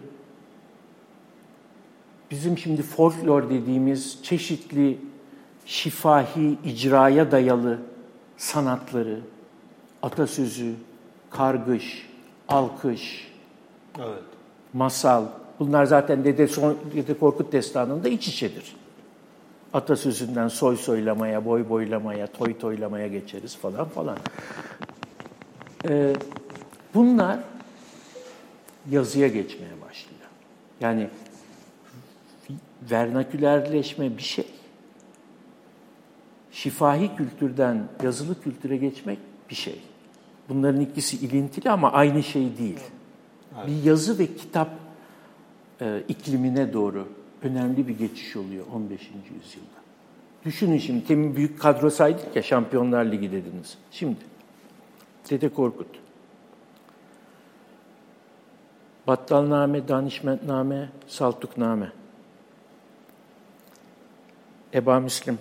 bizim şimdi folklor dediğimiz çeşitli şifahi, icraya dayalı sanatları, atasözü, kargış, alkış, evet. masal, bunlar zaten Dede, Son, Dede Korkut Destanı'nda iç içedir atasözünden soy soylamaya, boy boylamaya, toy toylamaya geçeriz falan falan. Ee, bunlar yazıya geçmeye başlıyor. Yani vernakülerleşme bir şey. Şifahi kültürden yazılı kültüre geçmek bir şey. Bunların ikisi ilintili ama aynı şey değil. Evet. Bir yazı ve kitap e, iklimine doğru önemli bir geçiş oluyor 15. yüzyılda. Düşünün şimdi, temin büyük kadro saydık ya, Şampiyonlar Ligi dediniz. Şimdi, Dede Korkut, Battalname, Danişmentname, Saltukname, Eba Müslim,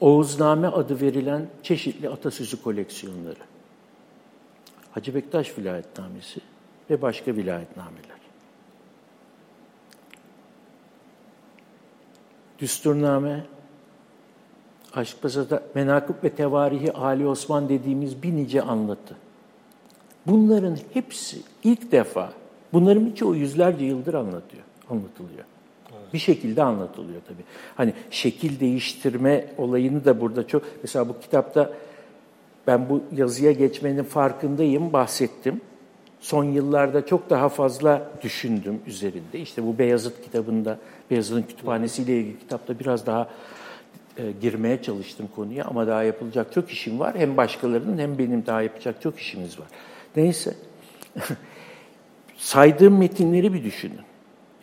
Oğuzname adı verilen çeşitli atasözü koleksiyonları, Hacı Bektaş Vilayetnamesi, ve başka vilayetnameler. Düsturname, Aşkpazar'da Menakıb ve Tevarihi Ali Osman dediğimiz bir nice anlatı. Bunların hepsi ilk defa, bunların birçoğu yüzlerce yıldır anlatıyor, anlatılıyor. Evet. Bir şekilde anlatılıyor tabii. Hani şekil değiştirme olayını da burada çok... Mesela bu kitapta ben bu yazıya geçmenin farkındayım, bahsettim. Son yıllarda çok daha fazla düşündüm üzerinde. İşte bu Beyazıt kitabında, Beyazıt'ın kütüphanesiyle ilgili kitapta biraz daha e, girmeye çalıştım konuya ama daha yapılacak çok işim var. Hem başkalarının hem benim daha yapacak çok işimiz var. Neyse. Saydığım metinleri bir düşünün.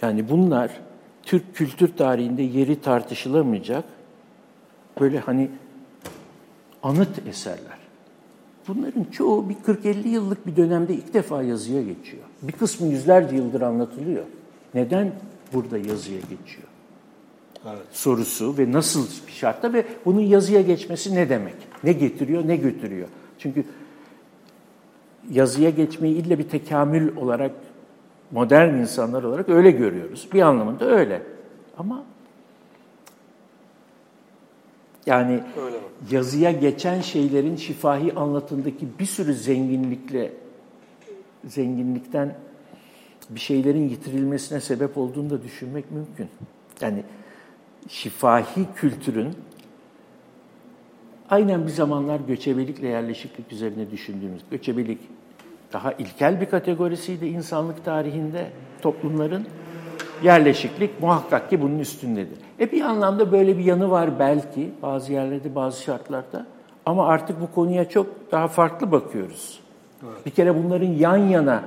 Yani bunlar Türk kültür tarihinde yeri tartışılamayacak böyle hani anıt eserler. Bunların çoğu bir 40-50 yıllık bir dönemde ilk defa yazıya geçiyor. Bir kısmı yüzlerce yıldır anlatılıyor. Neden burada yazıya geçiyor? Evet. Sorusu ve nasıl bir şartta ve bunun yazıya geçmesi ne demek? Ne getiriyor, ne götürüyor? Çünkü yazıya geçmeyi ille bir tekamül olarak modern insanlar olarak öyle görüyoruz. Bir anlamında öyle. Ama yani öyle yazıya geçen şeylerin şifahi anlatımdaki bir sürü zenginlikle zenginlikten bir şeylerin yitirilmesine sebep olduğunu da düşünmek mümkün. Yani şifahi kültürün aynen bir zamanlar göçebelikle yerleşiklik üzerine düşündüğümüz göçebelik daha ilkel bir kategorisiydi insanlık tarihinde toplumların. Yerleşiklik muhakkak ki bunun üstündedir. E bir anlamda böyle bir yanı var belki bazı yerlerde, bazı şartlarda. Ama artık bu konuya çok daha farklı bakıyoruz. Evet. Bir kere bunların yan yana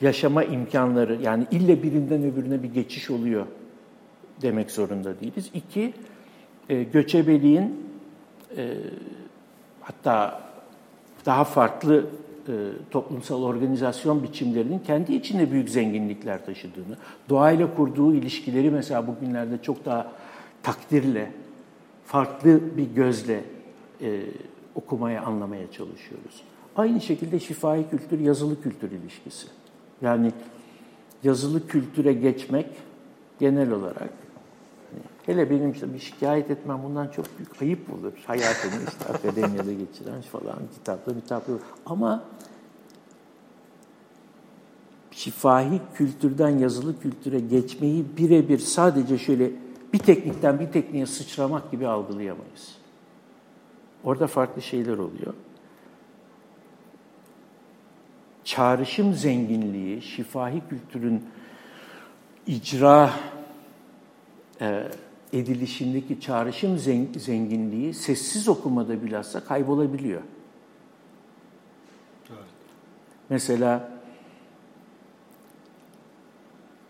yaşama imkanları, yani ille birinden öbürüne bir geçiş oluyor demek zorunda değiliz. İki, e, göçebeliğin e, hatta daha farklı e, toplumsal organizasyon biçimlerinin kendi içinde büyük zenginlikler taşıdığını, doğayla kurduğu ilişkileri mesela bugünlerde çok daha takdirle, farklı bir gözle okumaya, anlamaya çalışıyoruz. Aynı şekilde şifai kültür, yazılı kültür ilişkisi. Yani yazılı kültüre geçmek genel olarak Hele benim işte bir şikayet etmem bundan çok büyük ayıp olur. Hayatımı işte akademiyada geçiren falan kitapla kitapla. Ama şifahi kültürden yazılı kültüre geçmeyi birebir sadece şöyle bir teknikten bir tekniğe sıçramak gibi algılayamayız. Orada farklı şeyler oluyor. Çağrışım zenginliği, şifahi kültürün icra e, edilişindeki çağrışım zenginliği sessiz okumada bilhassa kaybolabiliyor. Evet. Mesela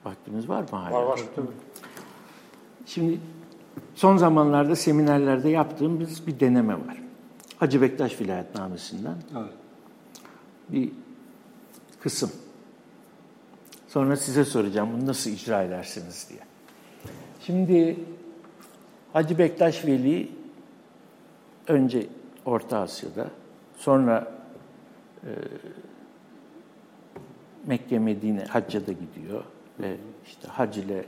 vaktimiz var mı hala? Var var. Tabii. Şimdi son zamanlarda seminerlerde yaptığımız bir deneme var. Hacı Bektaş Vilayetnamesi'nden evet. bir kısım. Sonra size soracağım bunu nasıl icra edersiniz diye. Şimdi Hacı Bektaş Veli önce Orta Asya'da, sonra e, Mekke, Medine, Hacc'a da gidiyor ve işte hac ile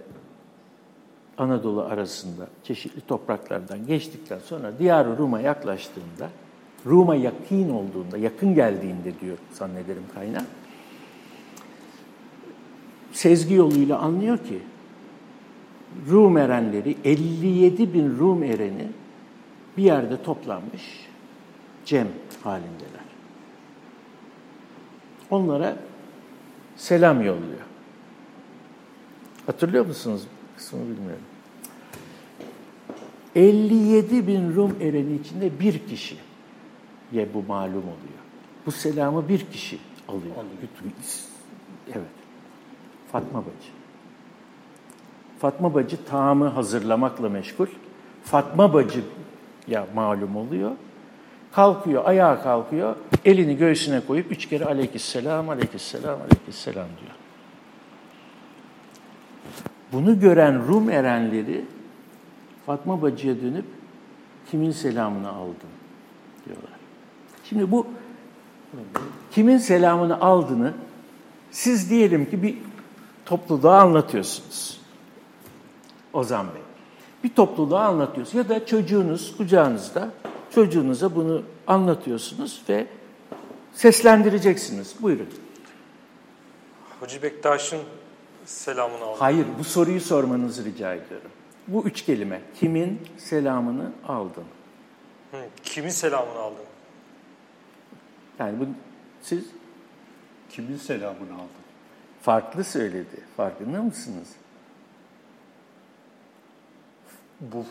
Anadolu arasında çeşitli topraklardan geçtikten sonra Diyar Rum'a yaklaştığında, Rum'a yakın olduğunda, yakın geldiğinde diyor zannederim kaynak, sezgi yoluyla anlıyor ki Rum erenleri, 57 bin Rum ereni bir yerde toplanmış, cem halindeler. Onlara selam yolluyor. Hatırlıyor musunuz? Kısmını bilmiyorum. 57 bin Rum ereni içinde bir kişiye bu malum oluyor. Bu selamı bir kişi alıyor. Evet. Fatma Bacı. Fatma Bacı taamı hazırlamakla meşgul. Fatma Bacı ya malum oluyor. Kalkıyor, ayağa kalkıyor, elini göğsüne koyup üç kere aleyküsselam, aleyküsselam, aleyküsselam diyor. Bunu gören Rum erenleri Fatma Bacı'ya dönüp kimin selamını aldın diyorlar. Şimdi bu kimin selamını aldığını siz diyelim ki bir topluluğa anlatıyorsunuz. Ozan Bey. Bir topluluğa anlatıyorsunuz ya da çocuğunuz kucağınızda çocuğunuza bunu anlatıyorsunuz ve seslendireceksiniz. Buyurun. Hacı Bektaş'ın selamını aldın? Hayır, bu soruyu sormanızı rica ediyorum. Bu üç kelime. Kimin selamını aldın? Hı, kimin selamını aldın? Yani bu siz Kimin selamını aldın? farklı söyledi. Farkında mısınız? Bu,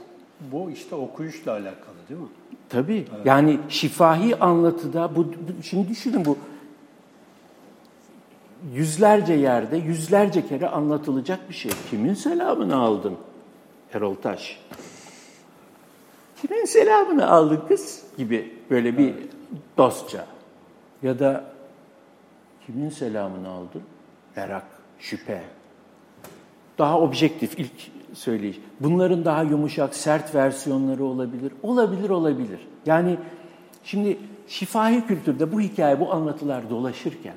bu işte okuyuşla alakalı değil mi? Tabii. Yani şifahi anlatıda bu, şimdi düşünün bu yüzlerce yerde yüzlerce kere anlatılacak bir şey. Kimin selamını aldın? Erol Taş. Kimin selamını aldın kız? Gibi böyle bir dostça. Ya da kimin selamını aldın? Merak, şüphe. Daha objektif ilk söyleyiş. Bunların daha yumuşak, sert versiyonları olabilir. Olabilir, olabilir. Yani şimdi şifahi kültürde bu hikaye, bu anlatılar dolaşırken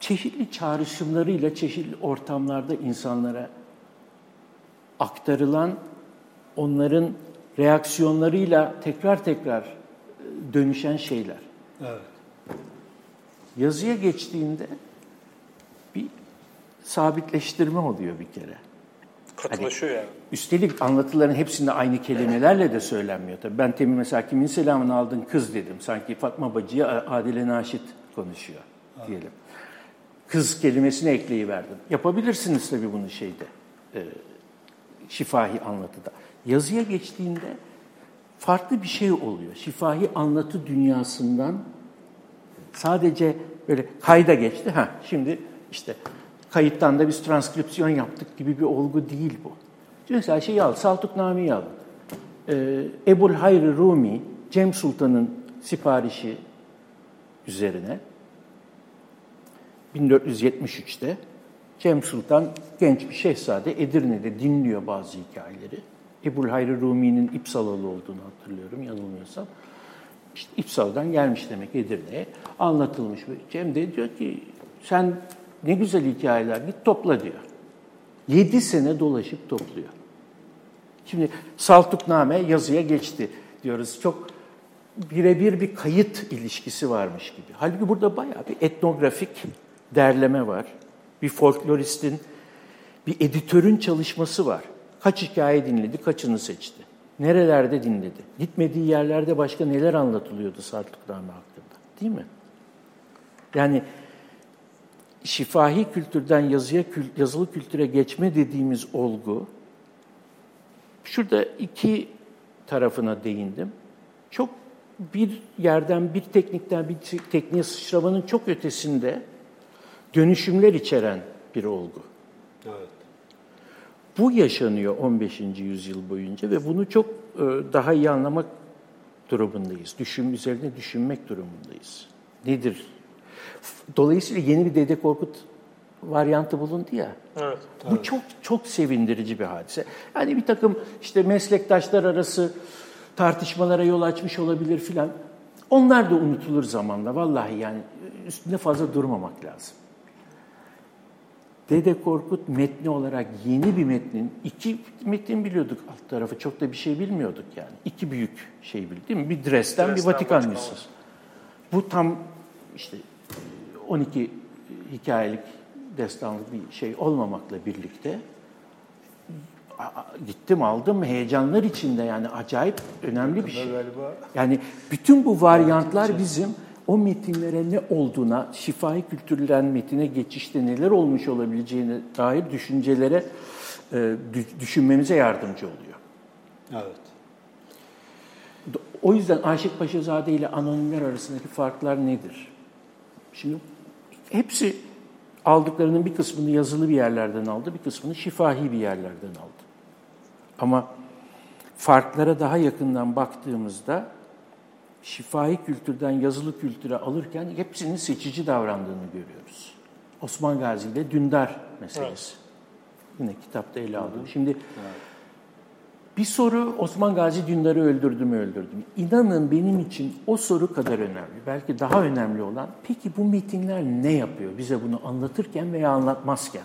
çeşitli çağrışımlarıyla çeşitli ortamlarda insanlara aktarılan onların reaksiyonlarıyla tekrar tekrar e, dönüşen şeyler. Evet. Yazıya geçtiğinde sabitleştirme oluyor bir kere. Katılaşıyor yani. Üstelik anlatıların hepsinde aynı kelimelerle de söylenmiyor. Tabii ben temin mesela kimin selamını aldın kız dedim. Sanki Fatma Bacı'ya Adile Naşit konuşuyor diyelim. Kız kelimesini ekleyiverdim. Yapabilirsiniz tabii bunu şeyde. E, şifahi anlatıda. Yazıya geçtiğinde farklı bir şey oluyor. Şifahi anlatı dünyasından sadece böyle kayda geçti. Ha şimdi işte kayıttan da biz transkripsiyon yaptık gibi bir olgu değil bu. Mesela şeyi al, Saltukname'yi al. Ee, Ebul Hayr Rumi, Cem Sultan'ın siparişi üzerine 1473'te Cem Sultan genç bir şehzade Edirne'de dinliyor bazı hikayeleri. Ebul Hayr Rumi'nin İpsalalı olduğunu hatırlıyorum yanılmıyorsam. İşte İpsal'dan gelmiş demek Edirne'ye. Anlatılmış. Cem de diyor ki sen ne güzel hikayeler git topla diyor. Yedi sene dolaşıp topluyor. Şimdi Saltukname yazıya geçti diyoruz. Çok birebir bir kayıt ilişkisi varmış gibi. Halbuki burada bayağı bir etnografik derleme var. Bir folkloristin, bir editörün çalışması var. Kaç hikaye dinledi, kaçını seçti. Nerelerde dinledi? Gitmediği yerlerde başka neler anlatılıyordu Saltukname hakkında? Değil mi? Yani şifahi kültürden yazıya yazılı kültüre geçme dediğimiz olgu şurada iki tarafına değindim. Çok bir yerden bir teknikten bir tekniğe sıçramanın çok ötesinde dönüşümler içeren bir olgu. Evet. Bu yaşanıyor 15. yüzyıl boyunca ve bunu çok daha iyi anlamak durumundayız. Düşün üzerine düşünmek durumundayız. Nedir Dolayısıyla yeni bir Dede Korkut varyantı bulundu ya. Evet. Bu evet. çok çok sevindirici bir hadise. Yani bir takım işte meslektaşlar arası tartışmalara yol açmış olabilir filan. Onlar da unutulur zamanla. Vallahi yani üstünde fazla durmamak lazım. Dede Korkut metni olarak yeni bir metnin, iki metin biliyorduk alt tarafı, çok da bir şey bilmiyorduk yani. İki büyük şey bildik değil mi? Bir Dresden, bir Vatikan Lisesi. Bu tam işte 12 hikayelik destanlık bir şey olmamakla birlikte gittim aldım heyecanlar içinde yani acayip önemli bir şey. Yani bütün bu varyantlar bizim o metinlere ne olduğuna, şifai kültürlen metine geçişte neler olmuş olabileceğine dair düşüncelere e, düşünmemize yardımcı oluyor. Evet. O yüzden Aşık Paşazade ile anonimler arasındaki farklar nedir? Şimdi hepsi aldıklarının bir kısmını yazılı bir yerlerden aldı, bir kısmını şifahi bir yerlerden aldı. Ama farklara daha yakından baktığımızda şifahi kültürden yazılı kültüre alırken hepsinin seçici davrandığını görüyoruz. Osman Gazi ile Dündar meselesi. Evet. Yine kitapta ele aldım. Şimdi evet. Bir soru Osman Gazi Dündar'ı öldürdü mü öldürdü mü? İnanın benim için o soru kadar önemli. Belki daha önemli olan peki bu metinler ne yapıyor bize bunu anlatırken veya anlatmazken?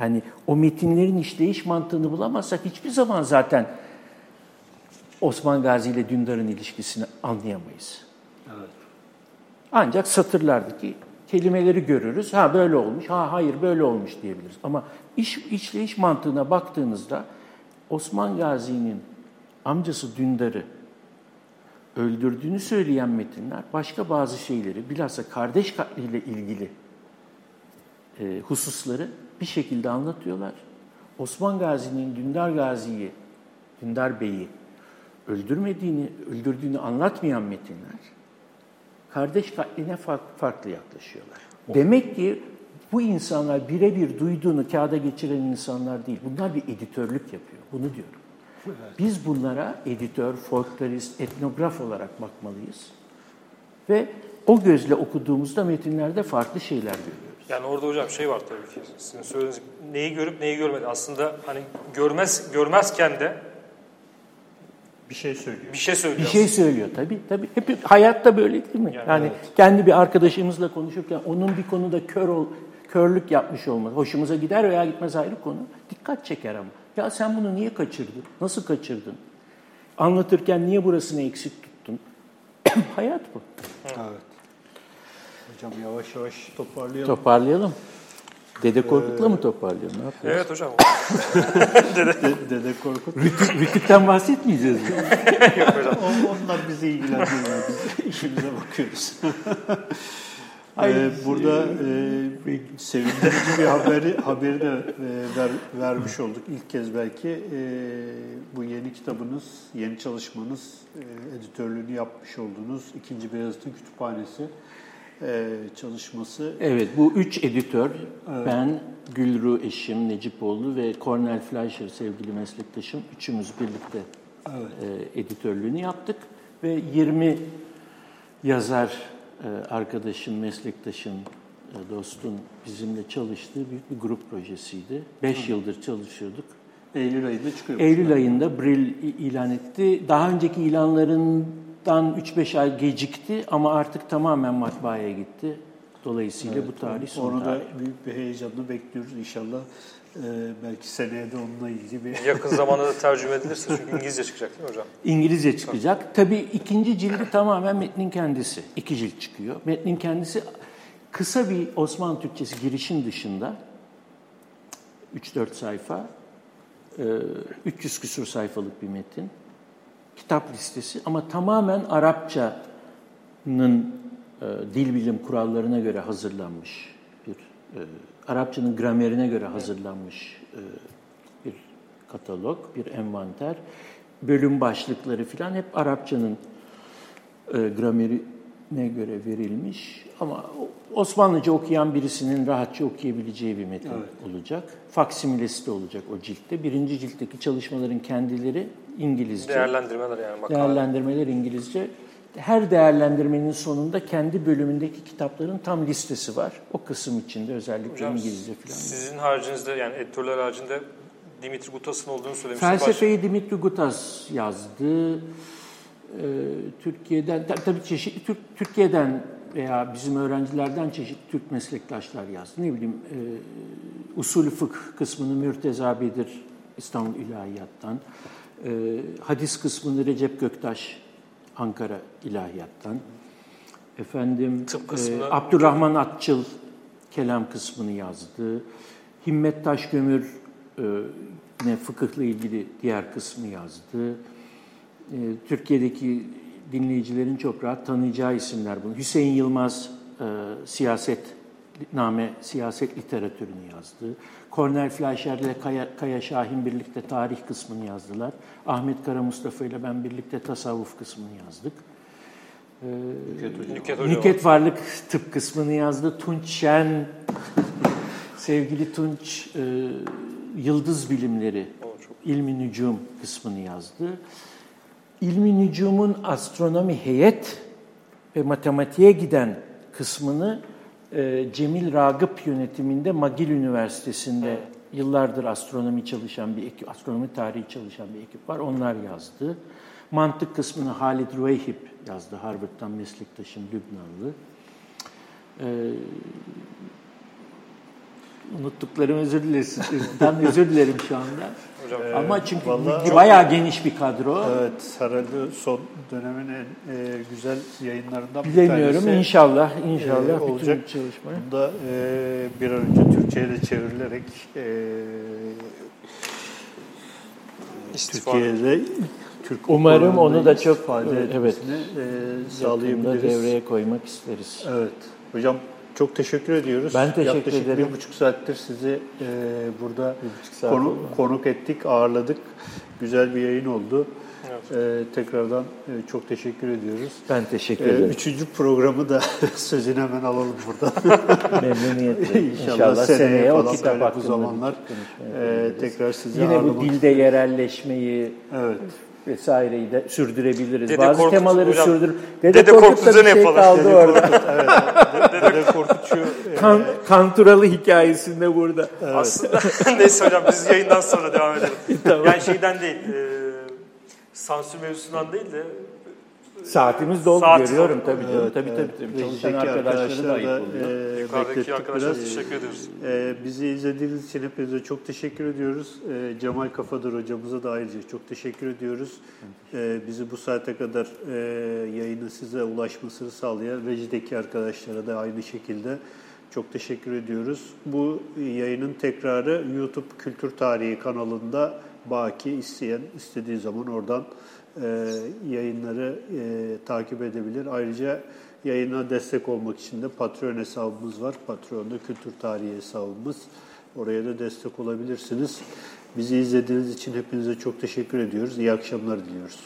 Yani o metinlerin işleyiş mantığını bulamazsak hiçbir zaman zaten Osman Gazi ile Dündar'ın ilişkisini anlayamayız. Evet. Ancak satırlardaki kelimeleri görürüz. Ha böyle olmuş, ha hayır böyle olmuş diyebiliriz. Ama iş işleyiş mantığına baktığınızda Osman Gazi'nin amcası Dündar'ı öldürdüğünü söyleyen metinler başka bazı şeyleri bilhassa kardeş katliyle ilgili e, hususları bir şekilde anlatıyorlar. Osman Gazi'nin Dündar Gazi'yi, Dündar Bey'i öldürmediğini, öldürdüğünü anlatmayan metinler kardeş katline farklı yaklaşıyorlar. Demek ki bu insanlar birebir duyduğunu kağıda geçiren insanlar değil. Bunlar bir editörlük yapıyor. Bunu diyorum. Biz bunlara editör, folklorist, etnograf olarak bakmalıyız. Ve o gözle okuduğumuzda metinlerde farklı şeyler görüyoruz. Yani orada hocam şey var tabii ki. Sizin söylediğiniz neyi görüp neyi görmedi. Aslında hani görmez görmezken de bir şey söylüyor. Bir şey söylüyor. Bir şey söylüyor tabii. tabii. Hep hayatta böyle değil mi? Yani, yani evet. kendi bir arkadaşımızla konuşurken onun bir konuda kör ol, körlük yapmış olması hoşumuza gider veya gitmez ayrı konu. Dikkat çeker ama. Ya sen bunu niye kaçırdın? Nasıl kaçırdın? Anlatırken niye burasını eksik tuttun? Hayat bu. Evet. Hocam yavaş yavaş toparlayalım. Toparlayalım. Dede Korkut'la ee, mı toparlıyor? Ne yapıyoruz? Evet hocam. Dede, Dede Korkut. Rütük, Rütük'ten bahsetmeyeceğiz. Yok hocam. Onlar bizi ilgilendirmiyor. Biz işimize bakıyoruz. Ee, burada e, sevindirici bir haberi haberi de e, ver, vermiş olduk. İlk kez belki e, bu yeni kitabınız, yeni çalışmanız, e, editörlüğünü yapmış olduğunuz ikinci Beyazıt'ın kütüphanesi e, çalışması. Evet, bu üç editör, evet. ben, Gülru eşim, Necipoğlu ve Cornel Fleischer sevgili meslektaşım, üçümüz birlikte evet. e, editörlüğünü yaptık. Ve 20 yazar arkadaşın, meslektaşın, e, dostun bizimle çalıştığı büyük bir grup projesiydi. Beş Hı. yıldır çalışıyorduk. Eylül ayında çıkıyor. Eylül ayında Brill ilan etti. Daha önceki ilanların dan 3-5 ay gecikti ama artık tamamen matbaaya gitti. Dolayısıyla evet, bu tarih son Onu tarih. da büyük bir heyecanla bekliyoruz inşallah. Ee, belki seneye de onunla ilgili bir... Yakın zamanda da tercüme edilirse çünkü İngilizce çıkacak değil mi hocam? İngilizce çıkacak. Tabii ikinci cildi tamamen metnin kendisi. İki cilt çıkıyor. Metnin kendisi kısa bir Osmanlı Türkçesi girişin dışında 3-4 sayfa, 300 küsur sayfalık bir metin kitap listesi ama tamamen Arapçanın e, dil bilim kurallarına göre hazırlanmış bir e, Arapçanın gramerine göre hazırlanmış e, bir katalog, bir envanter. Bölüm başlıkları falan hep Arapçanın e, gramerine göre verilmiş. Ama Osmanlıca okuyan birisinin rahatça okuyabileceği bir metin evet. olacak. Faksimilesi de olacak o ciltte. Birinci ciltteki çalışmaların kendileri İngilizce. Değerlendirmeler yani. Makale. Değerlendirmeler İngilizce. Her değerlendirmenin sonunda kendi bölümündeki kitapların tam listesi var. O kısım içinde özellikle Hocam, İngilizce falan. Sizin haricinde yani editörler haricinde Dimitri Gutas'ın olduğunu söylemiştiniz. Felsefeyi Baş... Dimitri Gutas yazdı. Ee, Türkiye'den, tabii çeşitli Türk, Türkiye'den veya bizim öğrencilerden çeşitli Türk meslektaşlar yazdı. Ne bileyim, e, usulü fıkh kısmını Mürteza Bedir İstanbul İlahiyat'tan, e, hadis kısmını Recep Göktaş Ankara İlahiyat'tan, efendim e, Abdurrahman Atçıl kelam kısmını yazdı, Himmet Taşgömür e, ne fıkıhla ilgili diğer kısmı yazdı. E, Türkiye'deki dinleyicilerin çok rahat tanıyacağı isimler bunu. Hüseyin Yılmaz e, siyaset name siyaset literatürünü yazdı. Cornel Fleischer ile Kaya, Kaya Şahin birlikte tarih kısmını yazdılar. Ahmet Kara Mustafa ile ben birlikte tasavvuf kısmını yazdık. Ee, Nüket, Nüket Varlık tıp kısmını yazdı. Tunç Şen, sevgili Tunç, e, Yıldız Bilimleri, ilmi nücum kısmını yazdı. İlmi nücumun astronomi heyet ve matematiğe giden kısmını e, Cemil Ragıp yönetiminde McGill Üniversitesi'nde yıllardır astronomi çalışan bir ekip, astronomi tarihi çalışan bir ekip var. Onlar yazdı. Mantık kısmını Halid Rüeyhip yazdı. Harvard'dan meslektaşım Lübnanlı. Ee, Unuttuklarım özür dilerim. Özür dilerim şu anda. Hocam, Ama çünkü vallahi- bayağı geniş bir kadro. Evet, herhalde son dönemin en e, güzel yayınlarından bir Bilemiyorum. tanesi. İnşallah, inşallah e, bütün olacak. çalışma. Bunda e, bir an önce Türkçe'ye de çevrilerek e, İstifa. Türkiye'de Türk Umarım onu da çok istifade evet, etmesini e, sağlayabiliriz. devreye koymak isteriz. Evet. Hocam çok teşekkür ediyoruz. Ben teşekkür Yaklaşık ederim. bir buçuk saattir sizi e, burada saat konu, oldu. konuk ettik, ağırladık. Güzel bir yayın oldu. Evet. E, tekrardan e, çok teşekkür ediyoruz. Ben teşekkür E, ederim. üçüncü programı da sözünü hemen alalım burada. Memnuniyetle. İnşallah, İnşallah, seneye, o falan kitap hakkında bu zamanlar e, tekrar sizi Yine bu dilde yerelleşmeyi Evet. vesaireyi de sürdürebiliriz. Dede Bazı Korkut temaları hocam, sürdür. Dede Korkut'ta Korkut'u bir ne şey yapalım? kaldı Dede orada. Dede Korkutçu e, kan, Kanturalı hikayesinde burada. Aslında neyse hocam biz yayından sonra devam edelim. Yani şeyden değil, e, sansür mevzusundan değil de Saatimiz doldu Saat görüyorum doldu. tabii canım. Evet, tabii evet. tabii. tabii. Çalışan Rejideki arkadaşları da ayıp oluyor. e, yukarıdaki beklettik arkadaşlara biraz. teşekkür ediyoruz. Ee, bizi izlediğiniz için hepinize çok teşekkür ediyoruz. Ee, Cemal Kafadır hocamıza da ayrıca çok teşekkür ediyoruz. Ee, bizi bu saate kadar e, yayının size ulaşmasını sağlayan rejideki arkadaşlara da aynı şekilde çok teşekkür ediyoruz. Bu yayının tekrarı YouTube Kültür Tarihi kanalında baki isteyen istediği zaman oradan e, yayınları e, takip edebilir. Ayrıca yayına destek olmak için de Patreon hesabımız var. Patreon'da Kültür Tarihi hesabımız. Oraya da destek olabilirsiniz. Bizi izlediğiniz için hepinize çok teşekkür ediyoruz. İyi akşamlar diliyoruz.